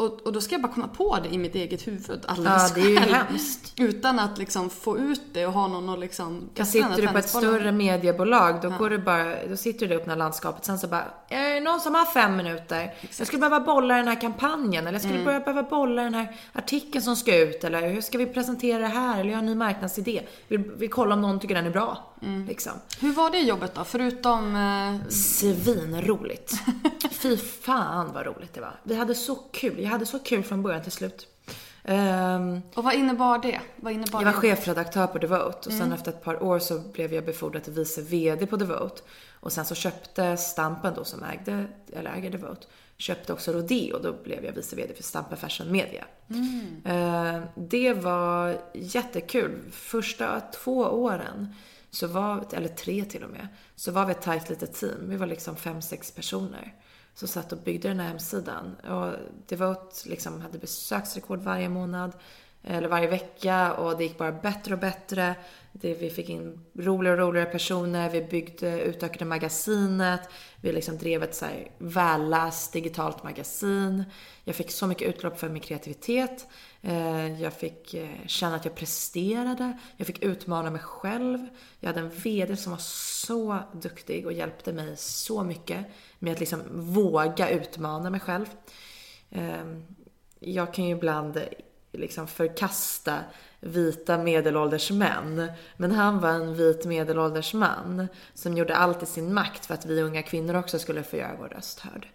Och, och då ska jag bara komma på det i mitt eget huvud Ja, alldeles det är själv. hemskt. Utan att liksom få ut det och ha någon att liksom... Den sitter du på ett större mediebolag, då, går du bara, då sitter du i det öppna landskapet. Sen så bara, är det någon som har fem minuter? Jag skulle behöva bolla den här kampanjen, eller jag skulle börja behöva bolla den här artikeln som ska ut, eller hur ska vi presentera det här, eller jag har en ny marknadsidé. Vi, vi kollar om någon tycker den är bra. Liksom. Hur var det jobbet då? Förutom... Eh, Svinroligt. Fy fan vad roligt det var. Vi hade så kul. Jag hade så kul från början till slut. Ehm, och vad innebar det? Vad innebar jag var det? chefredaktör på Devote och sen efter ett par år så blev jag befordrad till vice VD på Devote. Och sen så köpte Stampen då som ägde, eller äger Devote, köpte också Rodeo och då blev jag vice VD för Stampen Fashion Media. Eh, det var jättekul. Första två åren, så var, eller tre till och med, så var vi ett tajt litet team. Vi var liksom fem, sex personer som satt och byggde den här hemsidan. Och Devote liksom hade besöksrekord varje månad. eller varje vecka och det gick bara bättre och bättre. Det, vi fick in roligare och roligare personer, vi byggde, utökade magasinet, vi liksom drev ett så här välläst digitalt magasin. Jag fick så mycket utlopp för min kreativitet. Eh, jag fick eh, känna att jag presterade. Jag fick utmana mig själv. Jag hade en VD som var så duktig och hjälpte mig så mycket med att liksom våga utmana mig själv. Eh, jag kan ju ibland liksom förkasta vita medelålders män. Men han var en vit medelålders man som gjorde allt i sin makt för att vi unga kvinnor också skulle få göra vår röst hörd.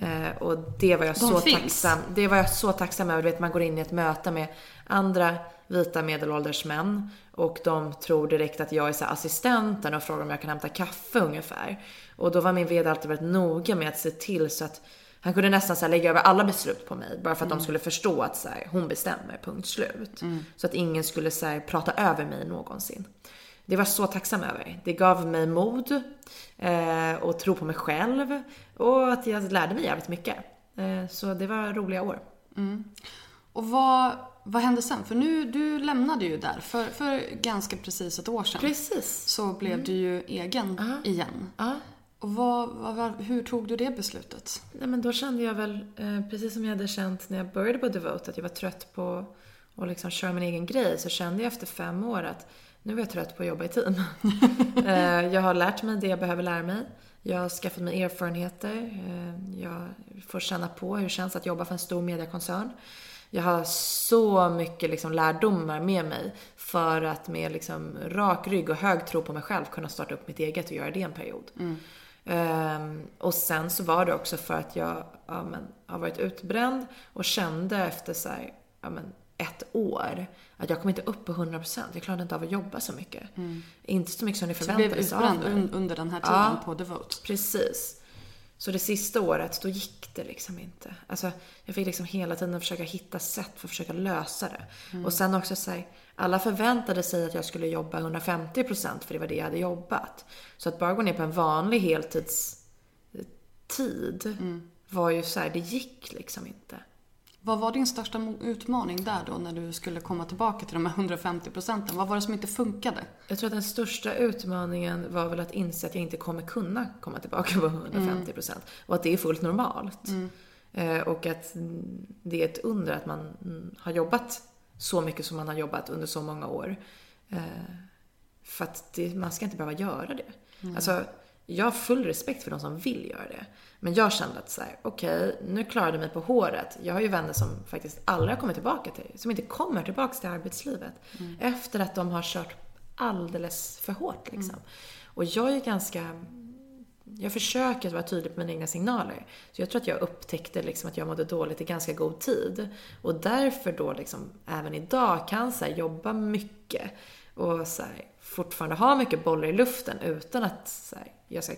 Eh, och det var jag De så finns. tacksam Det var jag så tacksam över. Du vet, man går in i ett möte med andra vita medelålders män och de tror direkt att jag är så assistenten och frågar om jag kan hämta kaffe ungefär. Och då var min VD alltid väldigt noga med att se till så att han kunde nästan så lägga över alla beslut på mig bara för att mm. de skulle förstå att så här, hon bestämmer, punkt slut. Mm. Så att ingen skulle så här, prata över mig någonsin. Det var jag så tacksam över. Det gav mig mod eh, och tro på mig själv och att jag lärde mig jävligt mycket. Eh, så det var roliga år. Mm. Och vad, vad hände sen? För nu, du lämnade ju där för, för ganska precis ett år sedan. Precis. Så blev mm. du ju egen -huh. igen. -huh. Och vad, vad, hur tog du det beslutet? Nej, men då kände jag väl, eh, precis som jag hade känt när jag började på Devote, att jag var trött på att liksom köra min egen grej, så kände jag efter fem år att nu är jag trött på att jobba i team. eh, jag har lärt mig det jag behöver lära mig. Jag har skaffat mig erfarenheter. Eh, jag får känna på hur det känns att jobba för en stor mediekoncern. Jag har så mycket liksom lärdomar med mig för att med liksom rak rygg och hög tro på mig själv kunna starta upp mitt eget och göra det en period. Mm. Um, och sen så var det också för att jag ja, men, har varit utbränd och kände efter så här, ja, men, ett år att jag kom inte upp på 100%. Jag klarade inte av att jobba så mycket. Mm. Inte så mycket som ni förväntade sig av mig. Un under den här tiden ja, på Devote? precis. Så det sista året, då gick det liksom inte. Alltså, jag fick liksom hela tiden försöka hitta sätt för att försöka lösa det. Mm. Och sen också säga alla förväntade sig att jag skulle jobba 150% för det var det jag hade jobbat. Så att bara gå ner på en vanlig heltidstid mm. var ju så här, det gick liksom inte. Vad var din största utmaning där då när du skulle komma tillbaka till de här 150 procenten? Vad var det som inte funkade? Jag tror att den största utmaningen var väl att inse att jag inte kommer kunna komma tillbaka på 150 procent. Mm. Och att det är fullt normalt. Mm. Eh, och att det är ett under att man har jobbat så mycket som man har jobbat under så många år. Eh, för att det, man ska inte behöva göra det. Mm. Alltså, jag har full respekt för de som vill göra det. Men jag kände att så okej, okay, nu klarade jag mig på håret. Jag har ju vänner som faktiskt aldrig har kommit tillbaka till, som inte kommer tillbaka till arbetslivet. Mm. Efter att de har kört alldeles för hårt liksom. Mm. Och jag är ganska, jag försöker att vara tydlig på mina egna signaler. Så jag tror att jag upptäckte liksom att jag mådde dåligt i ganska god tid. Och därför då liksom även idag kan så jobba mycket och så här, fortfarande ha mycket bollar i luften utan att så här, jag ska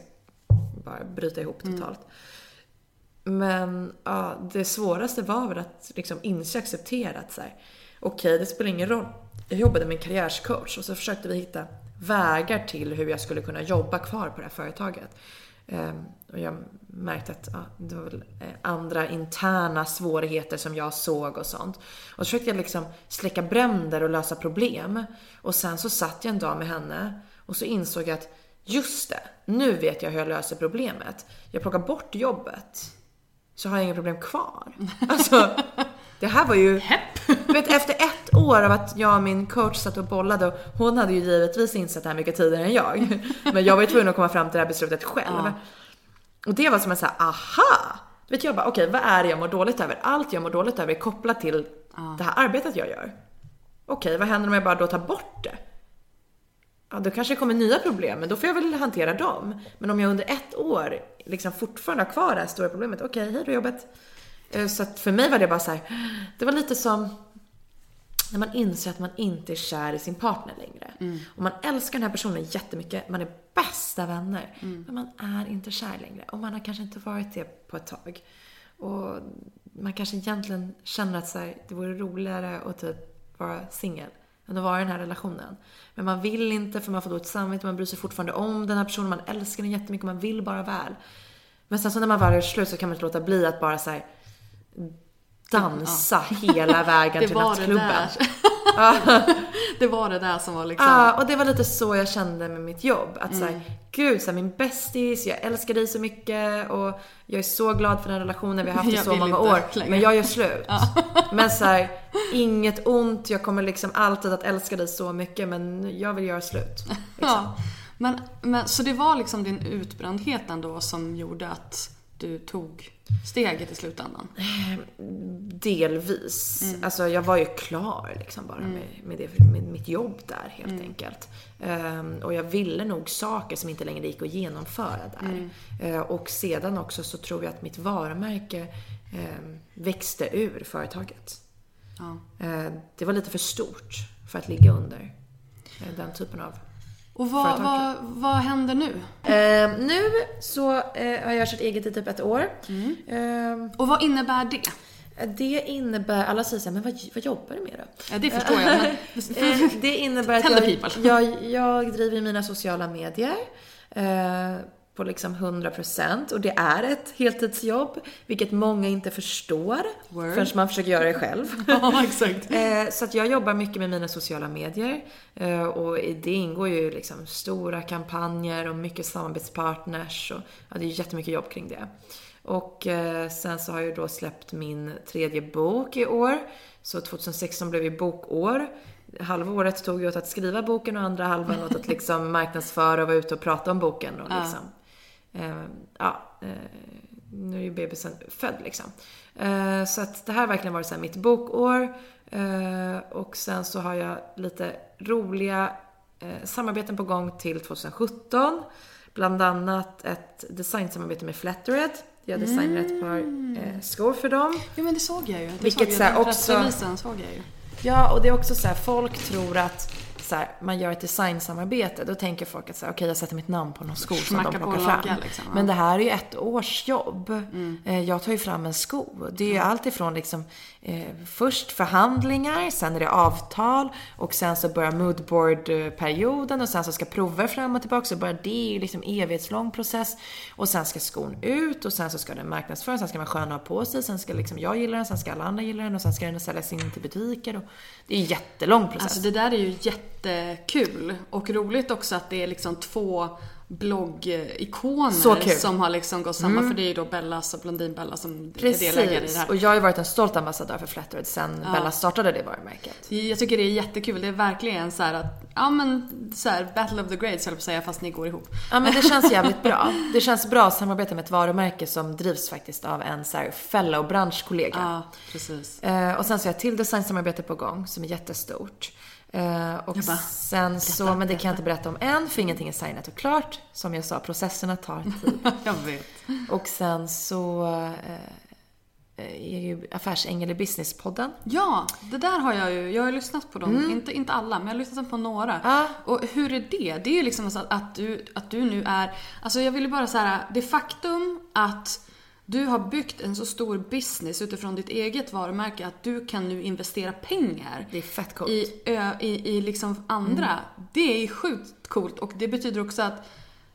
bara bryta ihop mm. totalt. Mm. Men ja, det svåraste var väl att liksom inse och acceptera att så här, okej, okay, det spelar ingen roll. Jag jobbade med en karriärscoach och så försökte vi hitta vägar till hur jag skulle kunna jobba kvar på det här företaget. Um, och jag märkte att ja, det var väl eh, andra interna svårigheter som jag såg och sånt. Och så försökte jag liksom släcka bränder och lösa problem. Och sen så satt jag en dag med henne och så insåg jag att just det, nu vet jag hur jag löser problemet. Jag plockar bort jobbet så har jag inga problem kvar. Alltså, det här var ju... Vet, efter ett år av att jag och min coach satt och bollade och hon hade ju givetvis insett det här mycket tidigare än jag. Men jag var ju tvungen att komma fram till det här beslutet själv. Ja. Och det var som en sån här, aha! Vet jag bara, okej okay, vad är det jag mår dåligt över? Allt jag mår dåligt över är kopplat till ja. det här arbetet jag gör. Okej, okay, vad händer om jag bara då tar bort det? Ja, då kanske det kommer nya problem, men då får jag väl hantera dem. Men om jag under ett år liksom fortfarande har kvar det här stora problemet, okej, okay, hej då jobbet. Eh, så att för mig var det bara så här, det var lite som när man inser att man inte är kär i sin partner längre. Mm. Och man älskar den här personen jättemycket, man är bästa vänner. Mm. Men man är inte kär längre. Och man har kanske inte varit det på ett tag. Och man kanske egentligen känner att så här, det vore roligare att typ vara singel än att vara i den här relationen. Men man vill inte för man får dåligt samvete, man bryr sig fortfarande om den här personen, man älskar den jättemycket, man vill bara väl. Men sen så när man väl är slut så kan man inte låta bli att bara så dansa hela vägen till nattklubben. det var det där som var liksom... Ja, och det var lite så jag kände med mitt jobb. Att såhär, gud, såhär, min bästis, jag älskar dig så mycket och jag är så glad för den relationen vi har haft i så många år. längre. Men jag gör slut. Men såhär, inget ont, jag kommer liksom alltid att älska dig så mycket men jag vill göra slut. Liksom. Ja. Men, men, så det var liksom din utbrändhet ändå som gjorde att du tog steget i slutändan? Delvis. Mm. Alltså jag var ju klar liksom bara med, med, det, med mitt jobb där helt Mm. enkelt. Ehm, och jag ville nog saker som inte längre gick att genomföra där. Mm. Ehm, och sedan också så tror jag att mitt varumärke ehm, växte ur företaget. Ja. Ehm, det var lite för stort för att ligga under eh, den typen av Och vad, vad, vad händer nu? Ehm, nu så eh, har jag kört eget i typ ett år. Mm. Ehm, Och vad innebär det? det innebär, alla säger såhär, men vad, vad jobbar du med då? Ja, det förstår jag. Men... Eh, Det innebär att jag, jag, jag driver mina sociala medier eh, på liksom 100% och det är ett heltidsjobb, vilket många inte förstår Word. förrän man försöker göra det själv. ja, exakt. Eh, så att jag jobbar mycket med mina sociala medier eh, och i det ingår ju liksom stora kampanjer och mycket samarbetspartners och ja, det är jättemycket jobb kring det. Och eh, sen så har jag då släppt min tredje bok i år. Så 2016 blev ju bokår. Halva året tog ju åt att skriva boken och andra halvan åt att liksom marknadsföra och vara ute och prata om boken. Och liksom. Eh, ja, eh, nu är ju bebisen född liksom. Eh, så att det här har verkligen varit så mitt bokår. Eh, och sen så har jag lite roliga samarbeten på gång till 2017. Bland annat ett designsamarbete med Flattered. Jag designar ett par eh, skor för dem. Jo, men det såg jag ju. Det Vilket såg jag. också- Pressreleasen såg jag ju. Ja, och det är också så här, folk tror att så här, man gör ett designsamarbete, då tänker folk att så här, okej jag sätter mitt namn på någon sko som de Smacka plockar fram. liksom, ja. Men det här är ju ett års jobb. Mm. Eh, Jag tar ju fram en sko. Det är ju allt ifrån liksom, eh, först förhandlingar, sen är det avtal och sen så börjar moodboard-perioden och sen så ska prover fram och tillbaka. Så bara det är ju liksom evighetslång process. Och sen ska skon ut och sen så ska den marknadsföras, sen ska man skön ha på sig, sen ska liksom jag gilla den, sen ska alla andra gilla den och sen ska den säljas in till butiker. Och det är en jättelång process. Alltså det där är ju jättekul och roligt också att det är liksom två bloggikoner. Mm. som har liksom gått samman. För det är ju då Bellas och Blondinbella som är delägare i det Precis. här. Och jag har ju varit en stolt ambassadör för Flattered sen Bella startade det varumärket. Jag tycker det är jättekul. Det är verkligen så att, ja men så här, battle of the grades höll jag på att säga fast ni går ihop. Ja men det känns jävligt bra. Det känns bra att samarbeta med ett varumärke som drivs faktiskt av en så här fellow branschkollega. Ja, precis. Eh, och sen så har jag till designsamarbete på gång som är jättestort. Eh, och bara, sen så, men det kan jag inte berätta om än för ingenting är signat och klart. Som jag sa, processerna tar tid. Jag vet. och sen så eh, är ju Affärsängel i Businesspodden. Ja, det där har jag ju. Jag har lyssnat på dem. Inte, inte alla, men jag har lyssnat på några. Ja. Och hur är det? Det är ju liksom så att, att, du, att du nu är... Alltså jag vill ju bara säga det faktum att du har byggt en så stor business utifrån ditt eget varumärke att du kan nu investera pengar Det är fett coolt. i, i, i liksom andra. Det är ju sjukt coolt och det betyder också att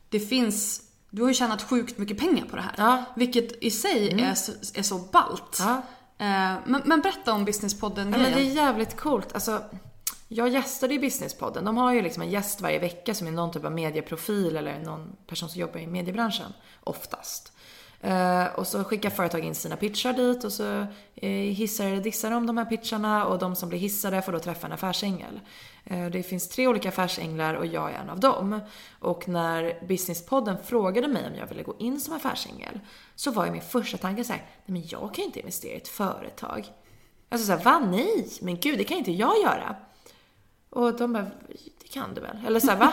det finns du har ju tjänat sjukt mycket pengar på det här. Ja. Vilket i sig är, så, är så ballt. Ja. Eh, men, men berätta om Businesspodden Ja, men det är jävligt coolt. Alltså, jag gästade i Businesspodden. De har ju liksom en gäst varje vecka som är någon typ av medieprofil eller någon person som jobbar i mediebranschen. Oftast. Eh, och så skickar företag in sina pitchar dit och så eh, hissar eller dissar de de här pitcharna och de som blir hissade får då träffa en affärsängel. Eh, det finns tre olika affärsänglar och jag är en av dem. Och när Businesspodden frågade mig om jag ville gå in som affärsängel så var ju min första tanke så här, nej men jag kan ju inte investera i ett företag. Alltså såhär, va? Nej, men gud det kan inte jag göra. Och de bara, det kan du väl? Eller såhär, va?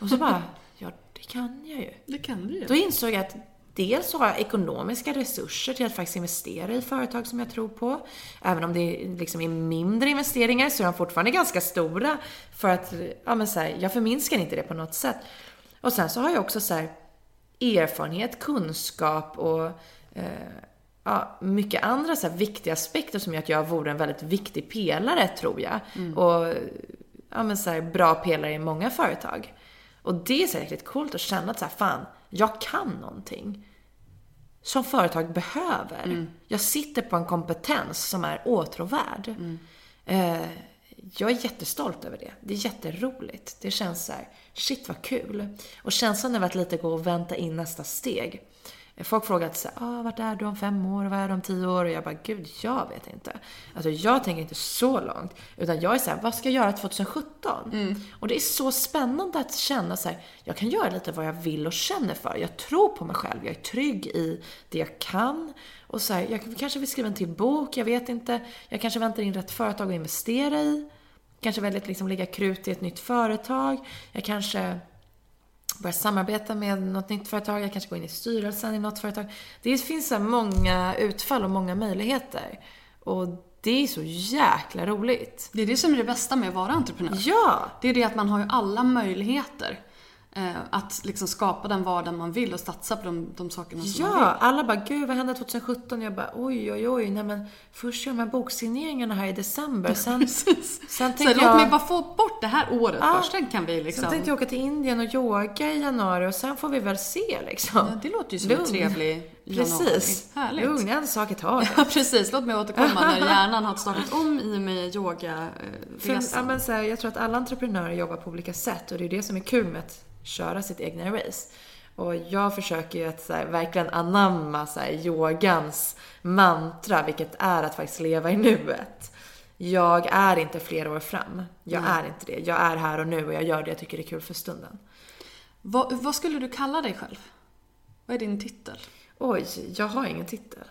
Och så bara, ja det kan jag ju. Det kan du ju. Då insåg jag att dels så har jag ekonomiska resurser till att faktiskt investera i företag som jag tror på. Även om det liksom är mindre investeringar så är de fortfarande ganska stora. För att, ja men så här, jag förminskar inte det på något sätt. Och sen så har jag också så här, erfarenhet, kunskap och eh, ja, mycket andra så viktiga aspekter som gör att jag vore en väldigt viktig pelare, tror jag. Och ja, men så här, bra pelare i många företag. Och det är riktigt coolt att känna att så här, fan, jag kan någonting. som företag behöver. Mm. Jag sitter på en kompetens som är åtråvärd. Mm. Eh, jag är jättestolt över det. Det är jätteroligt. Det känns så här, shit vad kul. Och känslan över att lite gå och vänta in nästa steg. Folk frågar att säga, ah, vart är du om fem år, vad är du om tio år? Och jag bara, gud, jag vet inte. Alltså jag tänker inte så långt. Utan jag är så här, vad ska jag göra 2017? Och det är så spännande att känna så här, jag kan göra lite vad jag vill och känner för. Jag tror på mig själv, jag är trygg i det jag kan. Och så här, jag kanske vill skriva en till bok, jag vet inte. Jag kanske väntar in rätt företag att investera i. Kanske att liksom lägga krut i ett nytt företag. Jag kanske börja samarbeta med något nytt företag, jag kanske går in i styrelsen i något företag. Det finns så många utfall och många möjligheter. Och det är så jäkla roligt. Det är det som är det bästa med att vara entreprenör. Ja! Det är det att man har ju alla möjligheter. Eh, att liksom skapa den vardag man vill och satsa på de, de sakerna som man vill. Ja, alla bara gud vad hände 2017? Jag bara oj oj oj, nej men först gör här boksigneringarna här i december. Sen, sen tänkte låt jag... mig bara få bort det här året Ja. först, sen kan vi liksom... Sen tänkte jag åka till Indien och yoga i januari och sen får vi väl se liksom. Ja, det låter ju som en Lugn. trevlig januari. Precis. Härligt. Lugn, en sak i taget. Ja, precis. Låt mig återkomma när hjärnan har startat om i och med För, ja, yogaresan. men så här, jag tror att alla entreprenörer jobbar på olika sätt och det är det som är kul med att köra sitt egna race. Och jag försöker ju att här, verkligen anamma så här, yogans mantra, vilket är att faktiskt leva i nuet. Jag är inte flera år fram. Jag är inte det. Jag är här och nu och jag gör det jag tycker är kul för stunden. Vad, vad skulle du kalla dig själv? Vad är din titel? Oj, jag har ingen titel.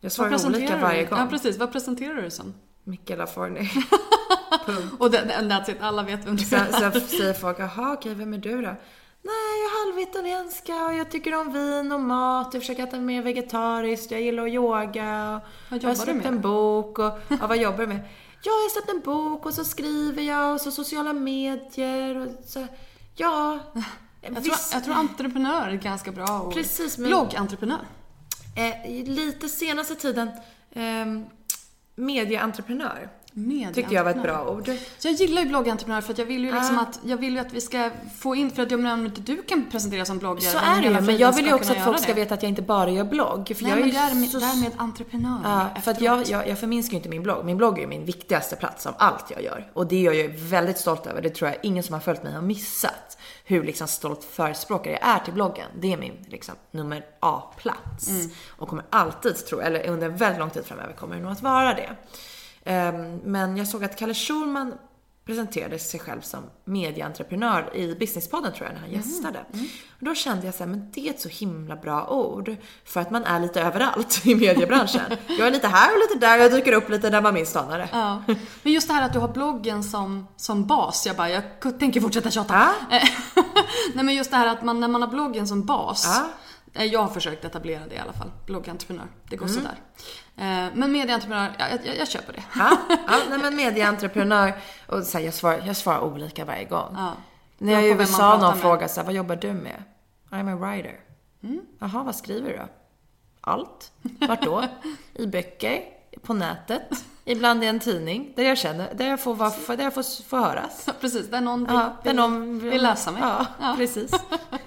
Jag svarar olika varje gång. Ja, precis. Vad presenterar du som? Micke Laforni. Och that, and that's it. Alla vet vem du är. sen säger folk, jaha okej, vem är du då? Nej, jag är halvitalienska och jag tycker om vin och mat. Jag försöker äta mer vegetariskt. Jag gillar att yoga. Vad jag har släppt en bok och, ja vad jobbar du med? Ja, jag har släppt en bok och så skriver jag och så sociala medier och så, ja. Jag tror, jag tror entreprenör är ganska bra ord. Precis, men- Bloggentreprenör. eh, lite senaste tiden, eh, medieentreprenör. Tyckte jag var ett bra ord. Jag gillar ju bloggentreprenör för att jag vill ju liksom Ah. att, jag vill ju att vi ska få in, för att jag menar om inte du kan presentera som bloggare, Så är det ju, men jag vill ju också att folk ska veta att jag inte bara gör blogg. För Nej jag men är därmed, så därmed entreprenör. Ja, för att jag, jag, jag förminskar ju inte min blogg. Min blogg är ju min viktigaste plats av allt jag gör. Och det är jag ju väldigt stolt över. Det tror jag ingen som har följt mig har missat. Hur liksom stolt förespråkare jag är till bloggen. Det är min liksom, nummer A-plats. Och kommer alltid, tror jag, eller under en väldigt lång tid framöver kommer det nog att vara det. Ehm, men jag såg att Kalle Schulman presenterade sig själv som medieentreprenör i Businesspodden tror jag när han gästade. Och då kände jag så här, men det är ett så himla bra ord. För att man är lite överallt i mediebranschen. Jag är lite här och lite där, jag dyker upp lite där man minst anar det. Ja. Men just det här att du har bloggen som, som bas, jag bara, jag tänker fortsätta tjata. Ja. Eh, Nej men just det här att man, när man har bloggen som bas, Ja. Eh, jag har försökt etablera det i alla fall, bloggentreprenör, det går Mm. sådär. Eh, Men medieentreprenör, ja, jag, jag, jag köper det. Ja, ja nej men medieentreprenör. Och så här, jag, svarar, jag svarar olika varje gång. Ja. När jag är i USA pratar någon med. frågar så här, vad jobbar du med? I'm a writer. Mm. Jaha, vad skriver du då? Allt. Vart då? I böcker, på nätet, ibland i en tidning där jag känner, där jag får, vara, där jag får, får höras. Precis, där någon vill, Ja, där någon vill läsa mig. Ja, Ja. precis.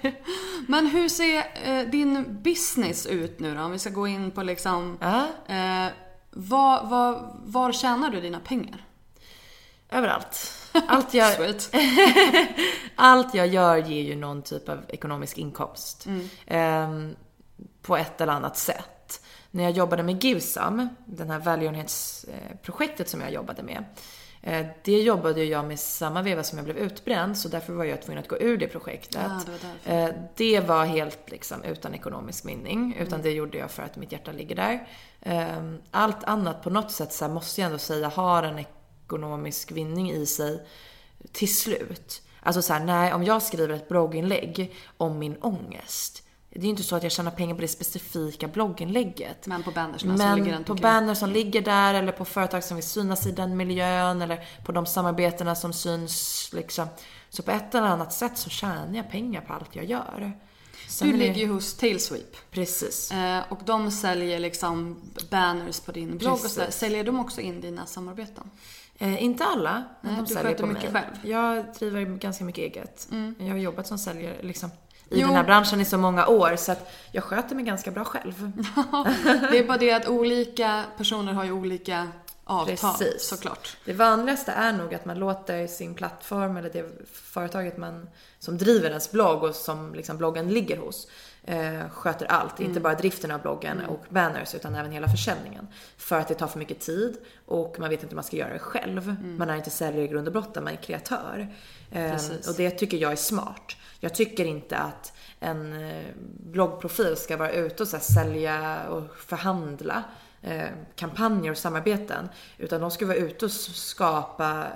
Men hur ser eh, din business ut nu då? Om vi ska gå in på liksom, eh, var, var, var tjänar du dina pengar? överallt. Allt jag, allt jag gör ger ju någon typ av ekonomisk inkomst. Ehm, på ett eller annat sätt. När jag jobbade med Givsam, den här välgörenhetsprojektet som jag jobbade med. eh, Det jobbade jag med samma veva som jag blev utbränd, så därför var jag tvungen att gå ur det projektet. Ja, det var. Eh, Det var helt liksom utan ekonomisk vinning, utan det gjorde jag för att mitt hjärta ligger där. Ehm, Allt annat på något sätt så måste jag ändå säga har en ekonomisk vinning i sig till slut. Alltså så här, nej, om jag skriver ett blogginlägg om min ångest. Det är inte så att jag tjänar pengar på det specifika blogginlägget. Men på bannersna som ligger runt på banners som ligger där eller på företag som vill synas i den miljön eller på de samarbetena som syns liksom. Så på ett eller annat sätt så tjänar jag pengar på allt jag gör. Sen Du det- ligger ju hos Tailsweep. Precis. Eh, och de säljer liksom banners på din blogg och sådär. Säljer de också in dina samarbeten? Eh, inte alla, men Nej, de du säljer sköter på mycket mig. själv. Mm. Jag driver ganska mycket eget. Jag har jobbat som säljare liksom i den här branschen i så många år så att jag sköter mig ganska bra själv. det är bara det att olika personer har ju olika avtal Precis. såklart. Det vanligaste är nog att man låter sin plattform eller det företaget man, som driver ens blogg och som liksom bloggen ligger hos eh, sköter allt. Mm. Inte bara driften av bloggen mm. och banners utan även hela försäljningen. För att det tar för mycket tid och man vet inte hur man ska göra det själv. Mm. Man är inte säljare i grund och botten, man är kreatör. Eh, och det tycker jag är smart. Jag tycker inte att en eh, bloggprofil ska vara ute och så sälja och förhandla kampanjer och samarbeten. Utan de ska vara ute och skapa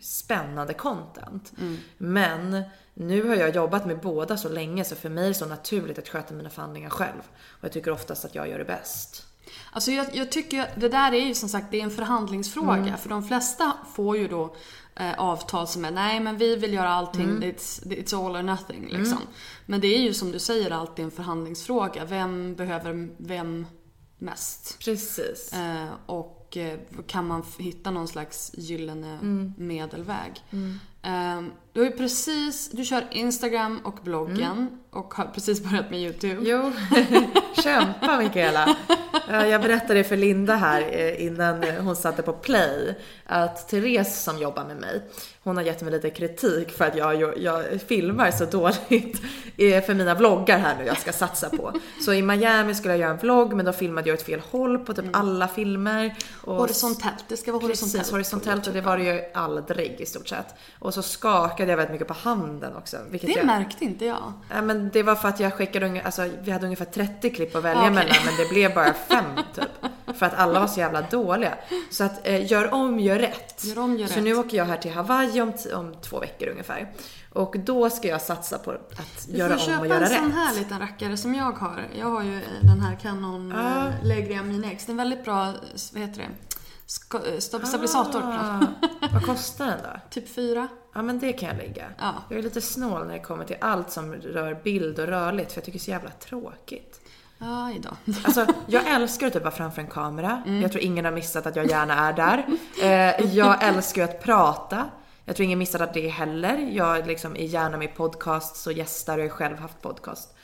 spännande content. Mm. Men nu har jag jobbat med båda så länge så för mig är det så naturligt att sköta mina förhandlingar själv. Och jag tycker oftast att jag gör det bäst. Alltså jag, jag tycker, det där är ju som sagt det är en förhandlingsfråga. Mm. För de flesta får ju då eh, avtal som är nej men vi vill göra allting, mm. it's, it's all or nothing liksom. Mm. Men det är ju som du säger alltid en förhandlingsfråga. Vem behöver vem mest? Precis. Eh, och eh, kan man hitta någon slags gyllene mm. medelväg. Mm. Eh, du har ju precis, du kör Instagram och bloggen mm. och har precis börjat med YouTube. Jo, kämpa Mikaela. Jag berättade för Linda här eh, innan hon satte på play att Therese som jobbar med mig, hon har gett mig lite kritik för att jag, jag filmar så dåligt för mina vloggar här nu jag ska satsa på. Så i Miami skulle jag göra en vlogg men då filmade jag åt fel håll på typ mm. alla filmer. Och horisontellt, det ska vara horisontellt. Precis, horisontellt och det var det ju aldrig i stort sett. Och så skakade jag väldigt mycket på handen också. det jag, märkte inte jag. Ja, men det var för att jag skickade, alltså vi hade ungefär 30 klipp att välja okay. mellan men det blev bara fem typ. För att alla var så jävla dåliga. Så att eh, gör om, gör rätt. Gör om, gör så rätt. nu åker jag här till Hawaii om, om två veckor ungefär. Och då ska jag satsa på att göra om och göra rätt. Du får köpa en sån här liten rackare som jag har. Jag har ju den här Canon ah. Legria Mini X. Det är en väldigt bra, vad heter det? stabilisator. Ah, vad kostar den då? Typ fyra. Ja men det kan jag lägga. Ja. Jag är lite snål när det kommer till allt som rör bild och rörligt för jag tycker det är så jävla tråkigt. Aj då. Alltså, jag älskar att typ vara framför en kamera. Mm. Jag tror ingen har missat att jag gärna är där. Eh, jag älskar att prata. Jag tror ingen missat att det heller. Jag liksom är gärna med i podcasts och gästar och har själv haft podcast.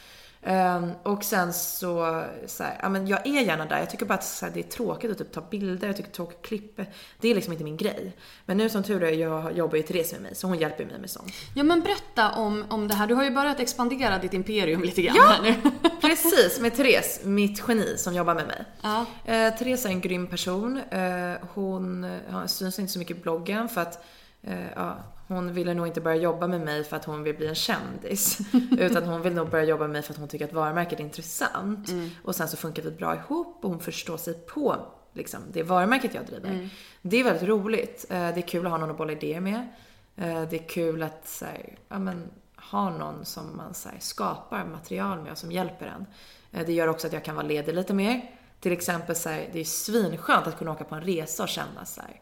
Um, och sen så, så här, ja men jag är gärna där. Jag tycker bara att här, det är tråkigt att typ ta bilder, jag tycker tråkigt att klippa. Det är liksom inte min grej. Men nu som tur är, jag jobbar ju Therese med mig, så hon hjälper mig med sånt. Ja men berätta om, om det här. Du har ju börjat expandera ditt imperium lite grann ja, här nu. precis. Med Therese, mitt geni som jobbar med mig. Ja. Uh, Therese är en grym person. Uh, hon uh, syns inte så mycket i bloggen för att uh, ja, hon ville nog inte börja jobba med mig för att hon vill bli en kändis. utan hon vill nog börja jobba med mig för att hon tycker att varumärket är intressant. Mm. Och sen så funkar vi bra ihop och hon förstår sig på liksom, det varumärket jag driver. Mm. Det är väldigt roligt. Eh, det är kul att ha någon att bolla idéer med. Eh, det är kul att här, ja, men, ha någon som man här, skapar material med och som hjälper en. Eh, det gör också att jag kan vara ledig lite mer. Till exempel så här, det är svinskönt att kunna åka på en resa och känna så här,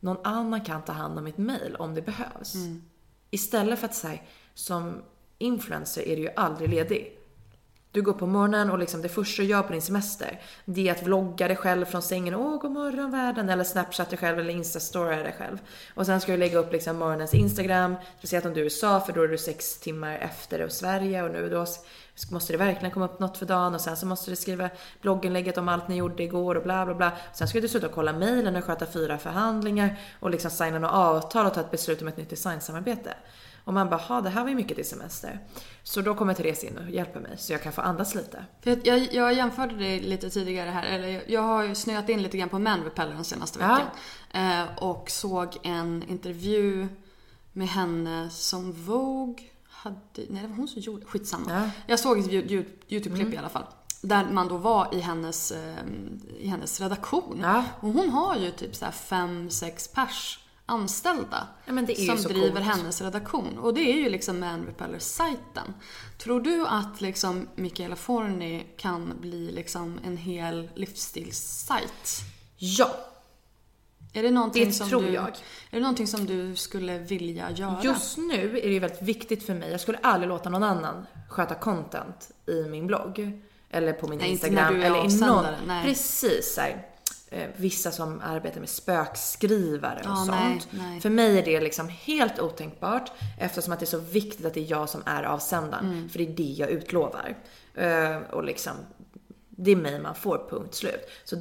någon annan kan ta hand om mitt mail om det behövs. Mm. Istället för att säga, som influencer är du ju aldrig ledig. Du går på morgonen och liksom det första du gör på din semester, det är att vlogga dig själv från sängen. Åh, god morgon världen. Eller snapchat dig själv eller instastory dig själv. Och sen ska du lägga upp liksom morgonens Instagram. Speciellt om du är i USA för då är du sex timmar efter och Sverige och nu då måste det verkligen komma upp något för dagen och sen så måste du skriva blogginlägget om allt ni gjorde igår och bla bla bla. Sen ska du och kolla mejlen och sköta fyra förhandlingar och liksom signa något avtal och ta ett beslut om ett nytt designsamarbete. Och man bara, det här var ju mycket till semester. Så då kommer Therese in och hjälper mig så jag kan få andas lite. För jag, jag jämförde det lite tidigare här, eller jag har ju snöat in lite grann på Man Repeller den senaste veckan. Ja. Eh, och såg en intervju med henne som Vogue hade, nej det var hon som gjorde, skitsamma. Ja. Jag såg ett YouTube-klipp mm. i alla fall. Där man då var i hennes, eh, i hennes redaktion. Ja. Och hon har ju typ så fem, sex pers anställda ja, som driver coolt. hennes redaktion. Och det är ju liksom Man Repeller-sajten. Tror du att liksom Michaela Forni kan bli liksom en hel livsstilssajt? Ja. Är det någonting det som tror du, jag. Är det någonting som du skulle vilja göra? Just nu är det väldigt viktigt för mig. Jag skulle aldrig låta någon annan sköta content i min blogg. Eller på min Nej, Instagram. Inte när du är eller i någon... Nej. Precis. Så här. eh, vissa som arbetar med spökskrivare och Ja, sånt. nej, nej. För mig är det liksom helt otänkbart eftersom att det är så viktigt att det är jag som är avsändaren. Mm. För det är det jag utlovar. Eh, och liksom, det är mig man får, punkt slut. Så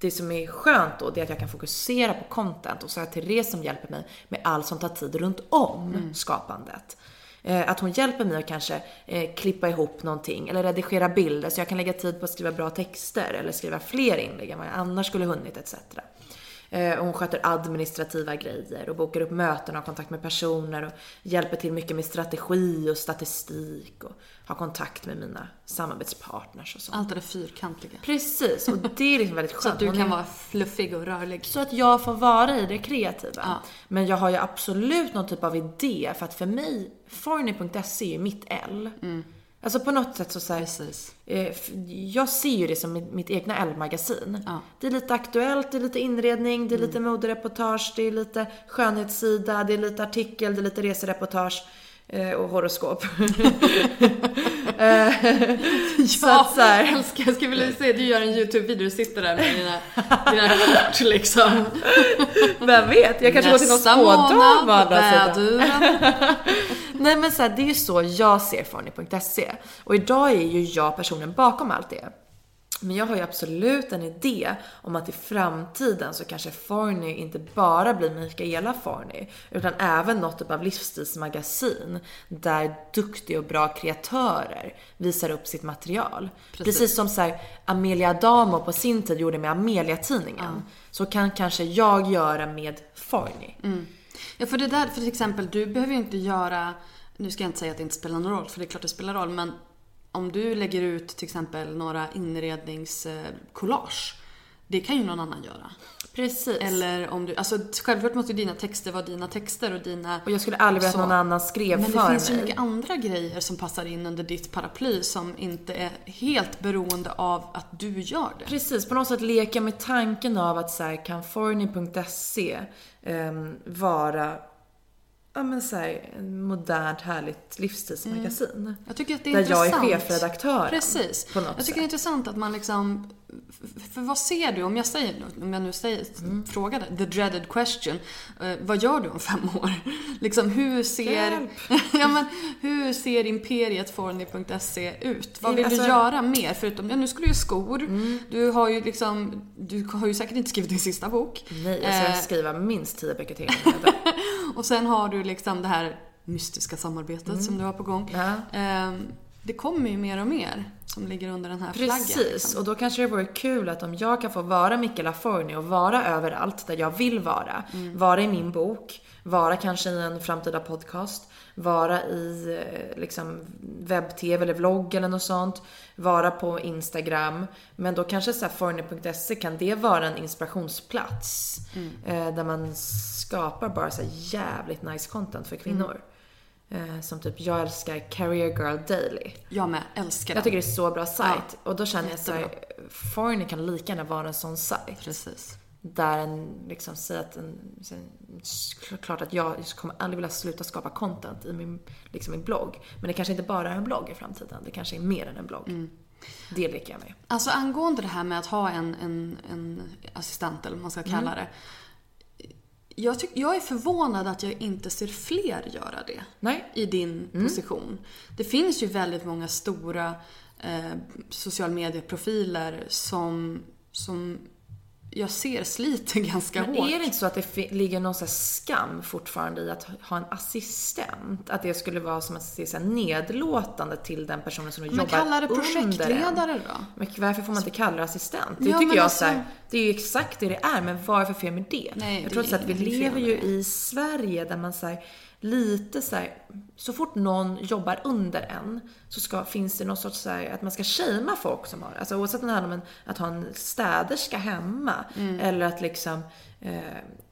det som är skönt då, det är att jag kan fokusera på content och så har jag Therese som hjälper mig med allt som tar tid runt om Mm. skapandet. Eh, Att hon hjälper mig att kanske eh, klippa ihop någonting eller redigera bilder så jag kan lägga tid på att skriva bra texter eller skriva fler inlägg än vad jag annars skulle hunnit etc. Eh, hon sköter administrativa grejer och bokar upp möten och har kontakt med personer och hjälper till mycket med strategi och statistik och har kontakt med mina samarbetspartners och sånt. Allt det där fyrkantiga. Precis, och det är liksom väldigt skönt. Så att du kan är- vara fluffig och rörlig. så att jag får vara i det kreativa. Ja. Men jag har ju absolut någon typ av idé för att för mig, Forny.se är mitt L. Alltså på något sätt så, så här, eh, jag ser ju det som mitt, mitt egna L-magasin. Ja. Det är lite aktuellt, det är lite inredning, det är lite modereportage, det är lite skönhetssida, det är lite artikel, det är lite resereportage eh, och horoskop. Eh, så Ja, att så här, älskar. Jag skulle vilja se du gör en YouTube-video, du sitter där med dina, dina kort liksom. vem vet? Jag kanske går till någon Nästa spådam å månad, andra sidan. Nej men så här, det är ju så jag ser Forny.se. Och idag är ju jag personen bakom allt det. Men jag har ju absolut en idé om att i framtiden så kanske Forny inte bara blir Mikaela Forny, utan även något typ av livsstilsmagasin där duktiga och bra kreatörer visar upp sitt material. Precis, Precis. som så här, Amelia Adamo på sin tid gjorde med Amelia-tidningen. Så kan kanske jag göra med Forny. Ja, för det där, för till exempel, du behöver ju inte göra, nu ska jag inte säga att det inte spelar någon roll, för det är klart det spelar roll, men om du lägger ut till exempel några inredningskollage, eh, det kan ju någon annan göra. Precis. Eller om du, alltså självklart måste ju dina texter vara dina texter och dina... Och jag skulle aldrig vilja att någon annan skrev Men det för finns ju mig. mycket andra grejer som passar in under ditt paraply som inte är helt beroende av att du gör det. Precis, på något sätt leka med tanken av att så här, kan Forny.se ehm, vara ja, men så här, en modernt härligt livsstilsmagasin. Jag tycker att det är Där jag är intressant. chefredaktören. Precis. På något jag tycker sätt. det är intressant att man liksom... För vad ser du, om jag säger om jag nu säger, Mm. frågar dig, the dreaded question. eh, vad gör du om fem år? liksom hur ser... Ja, men, hur ser imperiet Forny.se ut? Vad vill Alltså- du göra mer? Förutom, ja nu ska du göra skor. Du har ju liksom, du har ju säkert inte skrivit din sista bok. Nej, jag ska Eh. skriva minst tio böcker till. Och sen har du liksom det här mystiska samarbetet som du har på gång. Ja. Ehm, det kommer ju mer och mer som ligger under den här flaggan. Precis, liksom. och då kanske det vore kul att om jag kan få vara Michaela Forni och vara överallt där jag vill vara. Mm. Vara i min bok, vara kanske i en framtida podcast, vara i eh, liksom webb-tv eller vlogg eller något sånt. Vara på Instagram. Men då kanske så här forni.se kan det vara en inspirationsplats. Mm. Eh, där man skapar bara så här jävligt nice content för kvinnor. Mm. Eh, som typ, jag älskar Career Girl Daily. Jag med, älskar Jag den. tycker det är så bra sajt. och då känner jag jättebra. såhär, Forny kan lika gärna vara en sån sajt. Precis. Där en liksom säger att en, klart att jag kommer aldrig vilja sluta skapa content i min, liksom min blogg. Men det kanske inte bara är en blogg i framtiden. Det kanske är mer än en blogg. Mm. Det leker jag med. Alltså angående det här med att ha en, en, en assistent eller vad man ska Mm. kalla det. Jag, tyck, jag är förvånad att jag inte ser fler göra det. Nej. I din Mm. position. Det finns ju väldigt många stora eh, social medieprofiler som, som jag ser sliter ganska Men hårt. är det inte så att det ligger någon skam fortfarande i att ha en assistent? Att det skulle vara som att se så här nedlåtande till den personen som du Men jobbar kalla det under en. projektledare då? Men varför får man inte kalla det assistent? Det Ja, tycker men jag alltså- så här, det är ju exakt det det är, men vad är för fel med det? Nej, jag det tror är så att vi lever ju det. i Sverige där man så lite så här, så fort någon jobbar under en så ska, finns det någon sorts så här, att man ska shamea folk som har, alltså oavsett om det handlar om en, att ha en städerska hemma Mm. eller att liksom eh,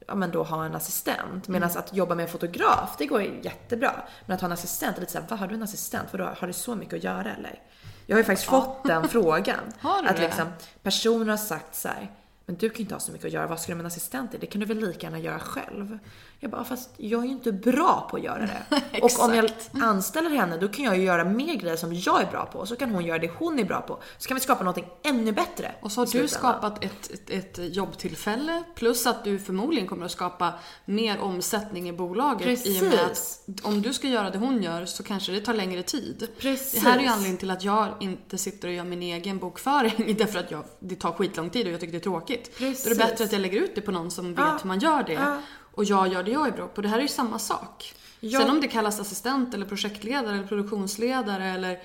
ja men då ha en assistent. Medan Mm. att jobba med en fotograf, det går jättebra. Men att ha en assistent är lite såhär, vad har du en assistent? Vadå, har du så mycket att göra eller? Jag har ju faktiskt fått den frågan. Har att det? liksom, personer har sagt så här, men du kan ju inte ha så mycket att göra, vad ska du med en assistent till? Det kan du väl lika gärna göra själv? Jag bara, fast jag är ju inte bra på att göra det. och om jag anställer henne, då kan jag ju göra mer grejer som jag är bra på. Så kan hon göra det hon är bra på. Så kan vi skapa någonting ännu bättre. Och så har du skapat ett, ett, ett, jobbtillfälle, plus att du förmodligen kommer att skapa mer omsättning i bolaget. Precis. I och med att om du ska göra det hon gör så kanske det tar längre tid. Precis. Det här är ju anledningen till att jag inte sitter och gör min egen bokföring. Därför att jag, det tar skitlång tid och jag tycker det är tråkigt. Precis. Då är det bättre att jag lägger ut det på någon som vet ja. hur man gör det. Ja och jag gör det jag är bra på. Det här är ju samma sak. Jag... Sen om det kallas assistent eller projektledare eller produktionsledare eller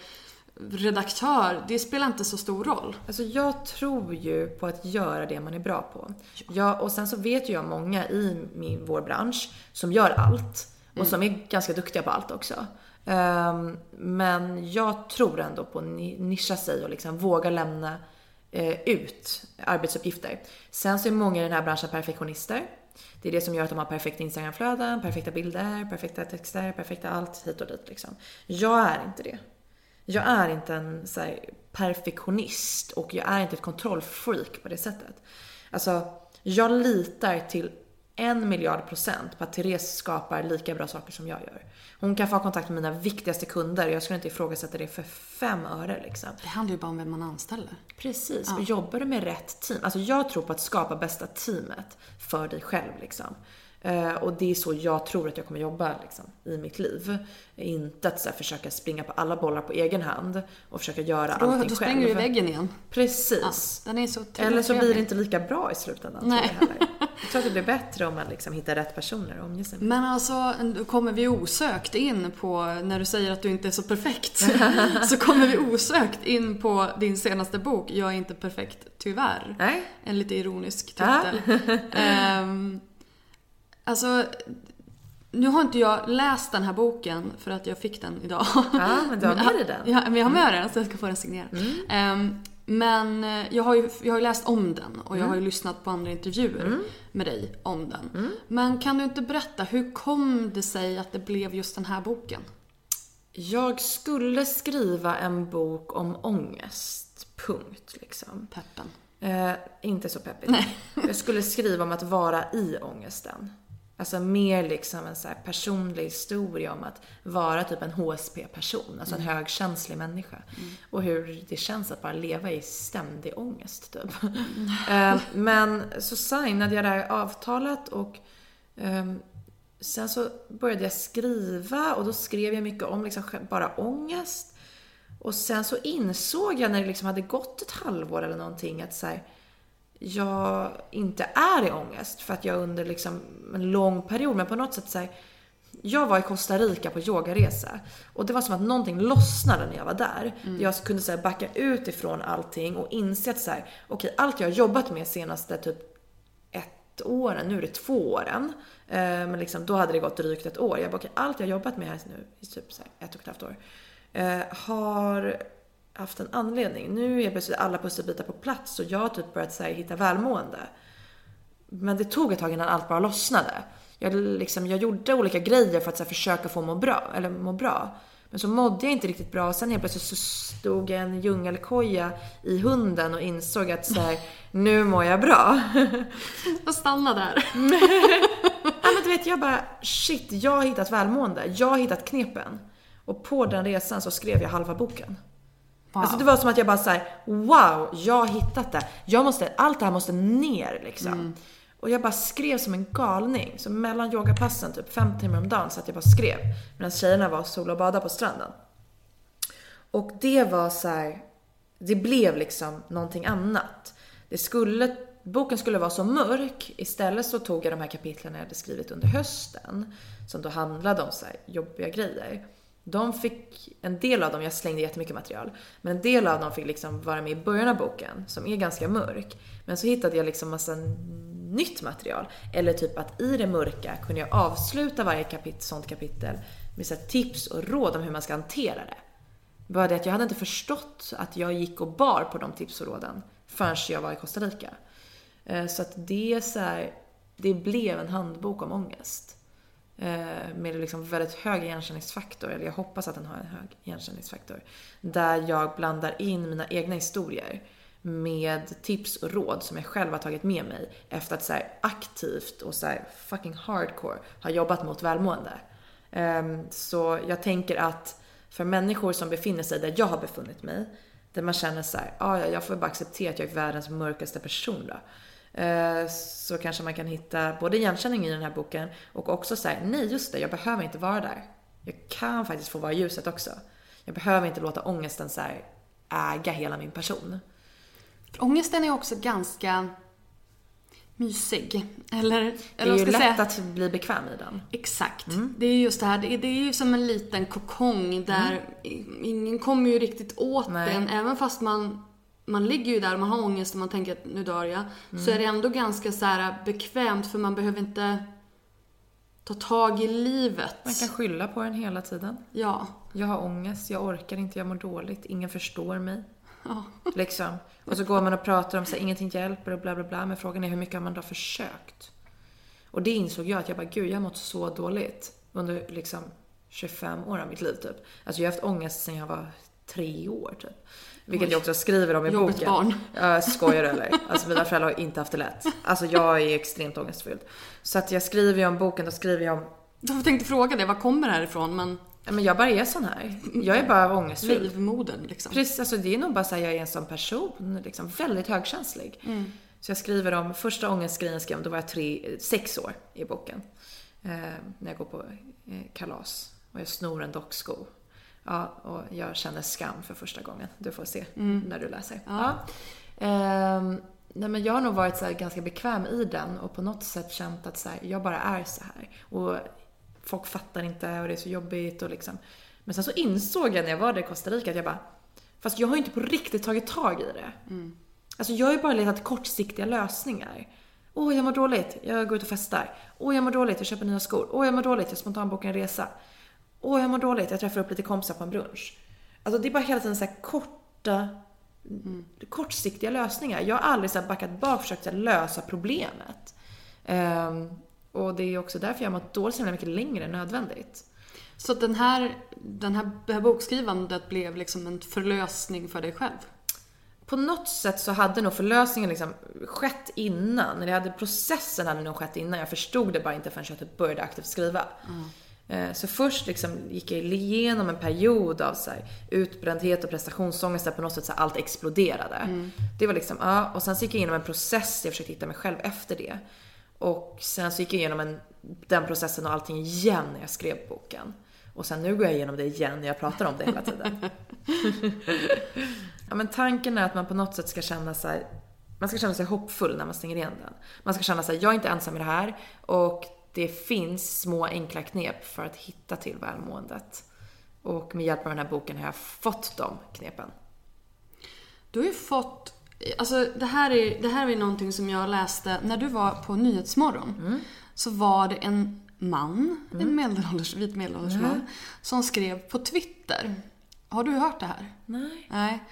redaktör, det spelar inte så stor roll. Alltså jag tror ju på att göra det man är bra på. Ja. Jag, och sen så vet ju jag många i min, vår bransch som gör allt och mm. som är ganska duktiga på allt också. Um, men jag tror ändå på att nischa sig och liksom våga lämna Eh, ut arbetsuppgifter. Sen så är många i den här branschen perfektionister. Det är det som gör att de har perfekta Instagramflöden, perfekta bilder, perfekta texter, perfekta allt hit och dit liksom. Jag är inte det. Jag är inte en så här, perfektionist och jag är inte ett kontrollfreak på det sättet. Alltså, jag litar till en miljard procent på att Therese skapar lika bra saker som jag gör. Hon kan få kontakt med mina viktigaste kunder jag skulle inte ifrågasätta det för fem öre liksom. Det handlar ju bara om vem man anställer. Precis, ja. och jobbar du med rätt team. Alltså jag tror på att skapa bästa teamet för dig själv liksom. Uh, och det är så jag tror att jag kommer jobba liksom, i mitt liv. Inte att så här, försöka springa på alla bollar på egen hand och försöka göra då, allting själv. Då springer du i väggen igen. Precis. Ja, den är så Eller så blir det inte lika bra i slutändan. Nej. Tror jag, jag tror att det blir bättre om man liksom hittar rätt personer att omge sig med. Men alltså, då kommer vi osökt in på, när du säger att du inte är så perfekt, så kommer vi osökt in på din senaste bok, Jag är inte perfekt, tyvärr. Nej. En lite ironisk titel. um, Alltså, nu har inte jag läst den här boken för att jag fick den idag. Ja, men du har med dig den. Ja, men jag har med den så jag ska få den signerad. Mm. Um, men eh, jag har ju jag har läst om den och jag mm. har ju lyssnat på andra intervjuer mm. med dig om den. Mm. Men kan du inte berätta, hur kom det sig att det blev just den här boken? Jag skulle skriva en bok om ångest. Punkt liksom. Peppen. Eh, inte så peppigt. Nej. jag skulle skriva om att vara i ångesten. Alltså mer liksom en så personlig historia om att vara typ en HSP-person, alltså mm. en högkänslig människa. Mm. Och hur det känns att bara leva i ständig ångest typ. Mm. men så signade jag det här avtalet och um, sen så började jag skriva och då skrev jag mycket om liksom bara ångest. Och sen så insåg jag när det liksom hade gått ett halvår eller någonting att så här, jag inte är i ångest för att jag under liksom en lång period, men på något sätt så här, jag var i Costa Rica på yogaresa och det var som att någonting lossnade när jag var där. Mm. Jag kunde så här, backa ut ifrån allting och inse att så här, okay, allt jag har jobbat med senaste typ ett åren, nu är det två åren, eh, men liksom, då hade det gått drygt ett år. Jag bara, okay, allt jag har jobbat med här nu i typ så här, ett och ett halvt år eh, har haft en anledning. Nu är plötsligt alla pusselbitar på plats och jag har typ börjat så här, hitta välmående. Men det tog ett tag innan allt bara lossnade. Jag, liksom, jag gjorde olika grejer för att här, försöka få må bra, eller må bra. Men så mådde jag inte riktigt bra och sen helt plötsligt så stod jag en djungelkoja i hunden och insåg att så här, nu mår jag bra. Och stanna där. ja, men du vet, jag bara shit, jag har hittat välmående. Jag har hittat knepen. Och på den resan så skrev jag halva boken. Wow. Alltså det var som att jag bara såhär, wow, jag har hittat det. Jag måste, allt det här måste ner liksom. Mm. Och jag bara skrev som en galning. Så mellan yogapassen, typ fem timmar om dagen, så att jag bara skrev. Medan tjejerna var sol och badade på stranden. Och det var så här, det blev liksom någonting annat. Det skulle, boken skulle vara så mörk. Istället så tog jag de här kapitlen jag hade skrivit under hösten. Som då handlade om så jobbiga grejer. De fick, en del av dem, jag slängde jättemycket material, men en del av dem fick liksom vara med i början av boken, som är ganska mörk. Men så hittade jag liksom massa nytt material. Eller typ att i det mörka kunde jag avsluta varje kapit sånt kapitel med så tips och råd om hur man ska hantera det. Bara det att jag hade inte förstått att jag gick och bar på de tips och råden förrän jag var i Costa Rica. Eh, så att det är så här, det blev en handbok om ångest. Eh, med liksom väldigt hög igenkänningsfaktor, eller jag hoppas att den har en hög igenkänningsfaktor. Där jag blandar in mina egna historier med tips och råd som jag själv har tagit med mig efter att så här aktivt och så här fucking hardcore ha jobbat mot välmående. Ehm, så jag tänker att för människor som befinner sig där jag har befunnit mig, där man känner så här, ah, ja, jag får bara acceptera att jag är världens mörkaste person då. Uh, så kanske man kan hitta både igenkänning i den här boken och också säga nej just det, jag behöver inte vara där. Jag kan faktiskt få vara i ljuset också. Jag behöver inte låta ångesten så äga hela min person. Ångesten är också ganska mysig. Eller, Det är eller ju lätt säga? att bli bekväm i den. Exakt. Det är just det här, det är, det är ju som en liten kokong där i- ingen kommer ju riktigt åt Nej. den. Även fast man, man ligger ju där och man har ångest och man tänker att nu dör jag. Så är det ändå ganska så här bekvämt för man behöver inte ta tag i livet. Man kan skylla på den hela tiden. Ja. Jag har ångest, jag orkar inte, jag mår dåligt, ingen förstår mig. ja. Liksom. Och så går man och pratar om att ingenting hjälper och bla bla bla. Men frågan är hur mycket har man då försökt? Och det insåg jag att jag bara, gud jag har mått så dåligt under liksom 25 år av mitt liv typ. Alltså jag har haft ångest sedan jag var tre år typ. Vilket jag också skriver om i Jobbigt boken. barn. Jag skojar eller? Alltså mina föräldrar har inte haft det lätt. Alltså jag är extremt ångestfylld. Så att jag skriver ju om boken, då skriver jag om Jag tänkte fråga det, var kommer det här ifrån? Men men jag bara är sån här. Jag är bara ångestfylld. livmodern liksom. Precis, alltså det är nog bara så här, jag är en sån person, liksom väldigt högkänslig. Så jag skriver om, första ångestgrejen skrev jag då var jag tre, sex år i boken. Eh, när jag går på eh, kalas och jag snor en docksko. Ja, och jag känner skam för första gången. Du får se när du läser. Ja. Ehm, nej men jag har nog varit så ganska bekväm i den och på något sätt känt att så här, jag bara är så här. Och folk fattar inte och det är så jobbigt och liksom. Men sen så insåg jag när jag var där i Costa Rica att jag bara, fast jag har ju inte på riktigt tagit tag i det. Alltså jag har ju bara letat kortsiktiga lösningar. Åh, jag mår dåligt, jag går ut och festar. Åh, jag mår dåligt, jag köper nya skor. Åh, jag mår dåligt, jag spontanbokar en resa. Åh, jag mår dåligt, jag träffar upp lite kompisar på en brunch. Alltså det är bara hela tiden så korta, kortsiktiga lösningar. Jag har aldrig så backat bak och försökt här lösa problemet. Ehm, och det är också därför jag har mått dåligt så mycket längre än nödvändigt. Så den här, den här, det här bokskrivandet blev liksom en förlösning för dig själv? på något sätt så hade nog förlösningen liksom skett innan. Eller hade processen hade nog skett innan. Jag förstod det bara inte förrän jag typ började aktivt skriva. Eh, Så först liksom gick jag igenom en period av så här utbrändhet och prestationsångest där på något sätt så allt exploderade. Det var liksom, ja. Och sen så gick jag igenom en process, jag försökte hitta mig själv efter det. Och sen så gick jag igenom en, den processen och allting igen när jag skrev boken. Och sen nu går jag igenom det igen när jag pratar om det hela tiden. Ja men tanken är att man på något sätt ska känna sig, man ska känna sig hoppfull när man stänger igen den. Man ska känna sig, jag är inte ensam i det här och det finns små enkla knep för att hitta till välmåendet. Och med hjälp av den här boken har jag fått de knepen. Du har ju fått, alltså det här är, det här är någonting som jag läste när du var på Nyhetsmorgon. Så var det en man, en medelålders, vit medelålders man, som skrev på Twitter. Har du hört det här? Nej. Nej.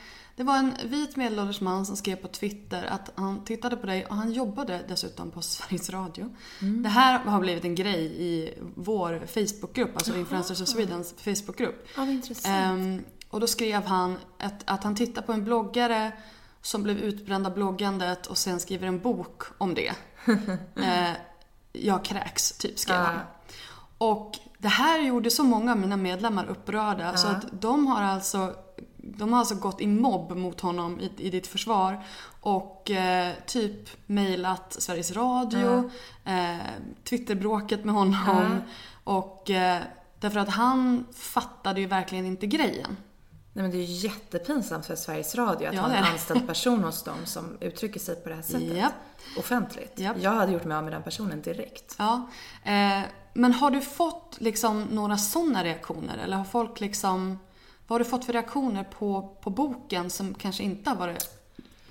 Det var en vit medelålders man som skrev på Twitter att han tittade på dig och han jobbade dessutom på Sveriges Radio. Det här har blivit en grej i vår Facebookgrupp, alltså Influencers of Swedens Facebookgrupp. Ja. Ehm, och då skrev han att, att han tittar på en bloggare som blev utbränd av bloggandet och sen skriver en bok om det. eh, jag kräks, typ skrev han. Och det här gjorde så många av mina medlemmar upprörda så att de har alltså de har alltså gått i mobb mot honom i, i ditt försvar och eh, typ mejlat Sveriges Radio, eh, Twitterbråket med honom och eh, därför att han fattade ju verkligen inte grejen. Nej men det är ju jättepinsamt för Sveriges Radio att Ja, ha en anställd person hos dem som uttrycker sig på det här sättet. Japp. Offentligt. Japp. Jag hade gjort mig av med den personen direkt. Ja. Eh, men har du fått liksom några sådana reaktioner? Eller har folk liksom... Vad har du fått för reaktioner på, på boken som kanske inte har varit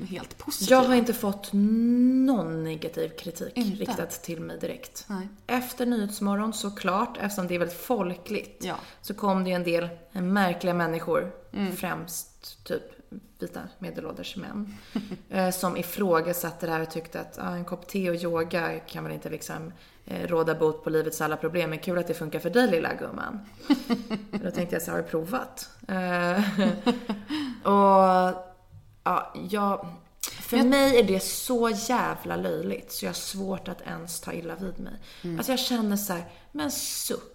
helt positiva? Jag har inte fått någon negativ kritik Inte? riktad till mig direkt. Nej. Efter Nyhetsmorgon såklart, eftersom det är väldigt folkligt, Ja. så kom det en del märkliga människor, Mm. främst typ vita medelålders män, eh, som ifrågasatte det här och tyckte att ah, en kopp te och yoga kan väl inte liksom råda bot på livets alla problem. Men kul att det funkar för dig lilla gumman. Då tänkte jag så har du provat? Eh, och ja, jag, För mig är det så jävla löjligt så jag har svårt att ens ta illa vid mig. Alltså jag känner så här, men suck.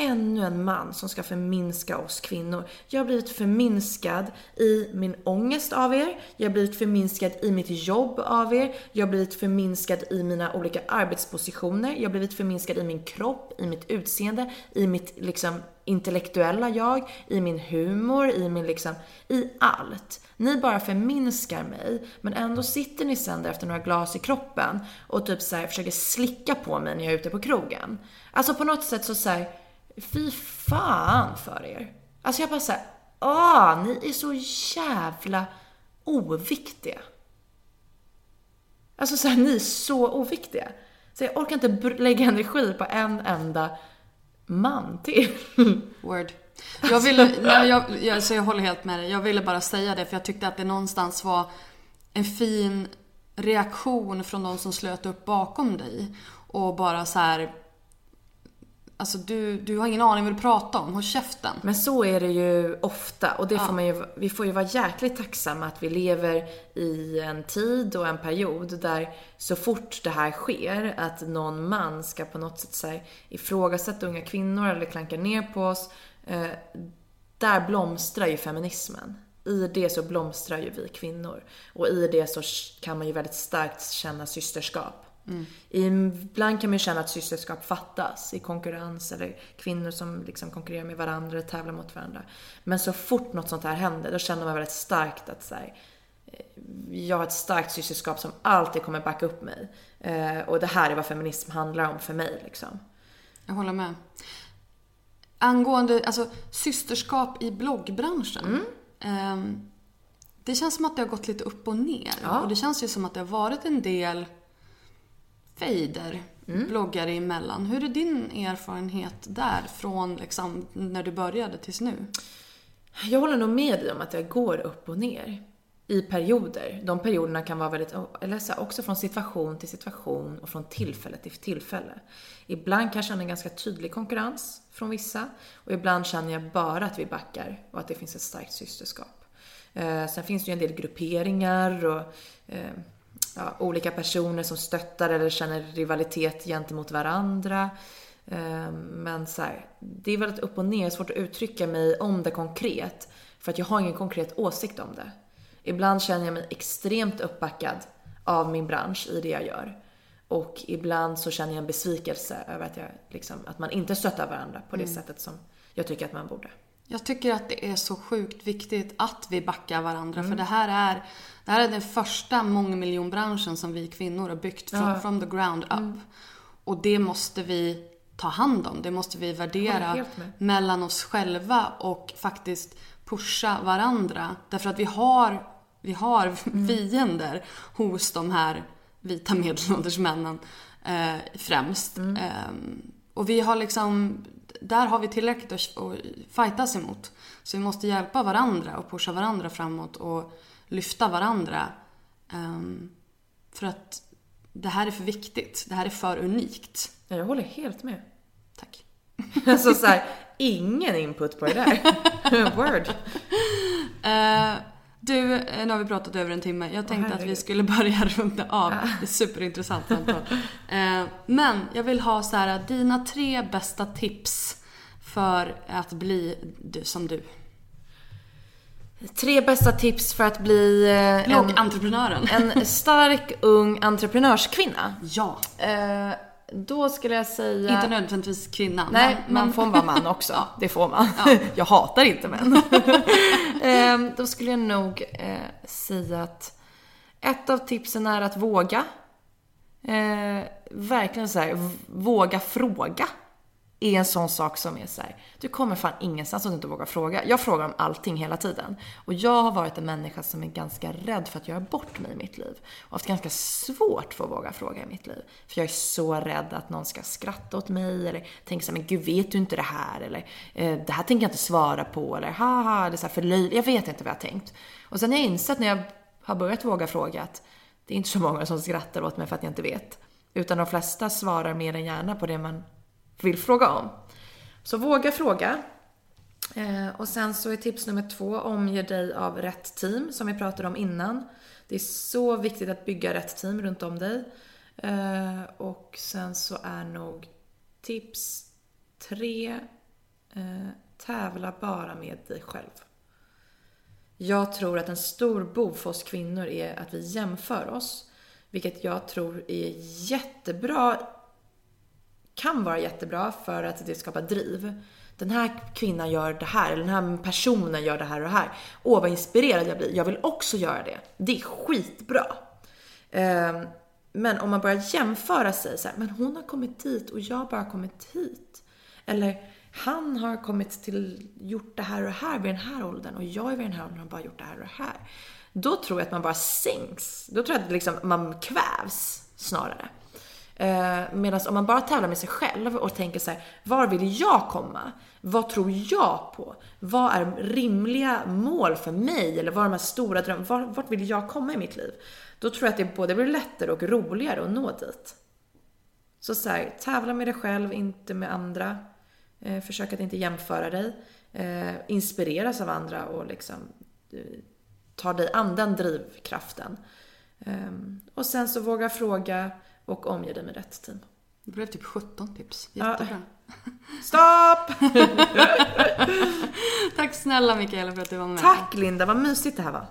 Ännu en man som ska förminska oss kvinnor. Jag har blivit förminskad i min ångest av er. Jag har blivit förminskad i mitt jobb av er. Jag har blivit förminskad i mina olika arbetspositioner. Jag har blivit förminskad i min kropp, i mitt utseende, i mitt liksom intellektuella jag, i min humor, i min liksom, i allt. Ni bara förminskar mig, men ändå sitter ni sen där efter några glas i kroppen och typ så här försöker slicka på mig när jag är ute på krogen. Alltså på något sätt så säger fy fan för er. Alltså jag bara såhär, åh, ni är så jävla oviktiga. Alltså såhär, ni är så oviktiga. Så jag orkar inte lägga energi på en enda man till. Word. Jag ville, nej, jag, jag, så jag håller helt med dig. Jag ville bara säga det för jag tyckte att det någonstans var en fin reaktion från de som slöt upp bakom dig. Och bara så här. Alltså du, du har ingen aning vad du pratar om, håll käften. Men så är det ju ofta och det får man ju, vi får ju vara jäkligt tacksamma att vi lever i en tid och en period där så fort det här sker, att någon man ska på något sätt så här, ifrågasätta unga kvinnor eller klanka ner på oss, eh, där blomstrar ju feminismen. I det så blomstrar ju vi kvinnor. Och i det så kan man ju väldigt starkt känna systerskap. Ibland kan man ju känna att systerskap fattas i konkurrens eller kvinnor som liksom konkurrerar med varandra eller tävlar mot varandra. Men så fort något sånt här händer, då känner man väldigt starkt att så här, eh, jag har ett starkt systerskap som alltid kommer backa upp mig. Eh, och det här är vad feminism handlar om för mig liksom. Jag håller med. Angående alltså, systerskap i bloggbranschen. ehm, det känns som att det har gått lite upp och ner. Ja. Och det känns ju som att det har varit en del fejder bloggare emellan. Hur är din erfarenhet där från liksom, när du började tills nu? Jag håller nog med dig om att det går upp och ner. I perioder. De perioderna kan vara väldigt, eller så här, också från situation till situation och från tillfälle till tillfälle. Ibland kan jag känna en ganska tydlig konkurrens från vissa och ibland känner jag bara att vi backar och att det finns ett starkt systerskap. Eh, sen finns det ju en del grupperingar och eh, ja, olika personer som stöttar eller känner rivalitet gentemot varandra. Eh, Men så här, det är väldigt upp och ner, svårt att uttrycka mig om det konkret. För att jag har ingen konkret åsikt om det. Ibland känner jag mig extremt uppbackad av min bransch i det jag gör. Och ibland så känner jag en besvikelse över att, jag, liksom, att man inte stöttar varandra på det sättet som jag tycker att man borde. Jag tycker att det är så sjukt viktigt att vi backar varandra. För det här, är, det här är den första mångmiljonbranschen som vi kvinnor har byggt from, from the ground up. Och det måste vi ta hand om. Det måste vi värdera mellan oss själva och faktiskt pusha varandra. Därför att vi har, vi har fiender hos de här vita medelålders männen eh, främst. Ehm, och vi har liksom, där har vi tillräckligt att, att fightas emot. Så vi måste hjälpa varandra och pusha varandra framåt och lyfta varandra. Ehm, för att det här är för viktigt. Det här är för unikt. Ja, jag håller helt med. Tack. Alltså så här, ingen input på det där. Word. Eh, du, eh, nu har vi pratat över en timme. Jag tänkte att vi skulle börja runda av. Det är superintressant samtal. Eh, men jag vill ha så här, dina tre bästa tips för att bli som du. Tre bästa tips för att bli eh, en, Bloggentreprenören. en stark ung entreprenörskvinna. Ja. Då skulle jag säga... Inte nödvändigtvis kvinna. Nej, men, man får vara man också. Ja. Det får man. Jag hatar inte män. Ehm, Då skulle jag nog eh, säga att ett av tipsen är att våga. Eh, verkligen så här, våga fråga. Är en sån sak som är så här, du kommer fan ingenstans om du inte vågar fråga. Jag frågar om allting hela tiden. Och jag har varit en människa som är ganska rädd för att göra bort mig i mitt liv. Och haft ganska svårt för att våga fråga i mitt liv. För jag är så rädd att någon ska skratta åt mig eller tänka så här, men gud vet du inte det här? Eller eh, det här tänker jag inte svara på. Eller haha, eller så här, för Jag vet inte vad jag har tänkt. Och sen har jag insett när jag har börjat våga fråga att det är inte så många som skrattar åt mig för att jag inte vet. Utan de flesta svarar mer än gärna på det man vill fråga om. Så våga fråga. Eh, och sen så är tips nummer två, omge dig av rätt team som vi pratade om innan. Det är så viktigt att bygga rätt team runt om dig. Eh, och sen så är nog tips tre, eh, tävla bara med dig själv. Jag tror att en stor bov för oss kvinnor är att vi jämför oss. Vilket jag tror är jättebra, kan vara jättebra för att det skapar driv. Den här kvinnan gör det här, eller den här personen gör det här och det här. Åh vad inspirerad jag blir, jag vill också göra det. Det är skitbra. Ehm, men om man börjar jämföra sig så här, men hon har kommit dit och jag har bara kommit hit. Eller han har kommit till, gjort det här och det här vid den här åldern och jag är vid den här åldern och har bara gjort det här och det här. Då tror jag att man bara sänks. Då tror jag att liksom man kvävs snarare. Eh, Medan om man bara tävlar med sig själv och tänker så här, var vill jag komma? Vad tror jag på? Vad är rimliga mål för mig? Eller vad är de här stora drömmarna? Vart vill jag komma i mitt liv? Då tror jag att det både blir lättare och roligare att nå dit. Så, så här, tävla med dig själv, inte med andra. Eh, försök att inte jämföra dig. Eh, inspireras av andra och liksom eh, ta dig an den drivkraften. Ehm, och sen så våga fråga och omge dig med rätt team. Det blev typ 17 tips. Jättebra. Stopp! Tack snälla Mikaela för att du var med. Tack Linda, vad mysigt det här var.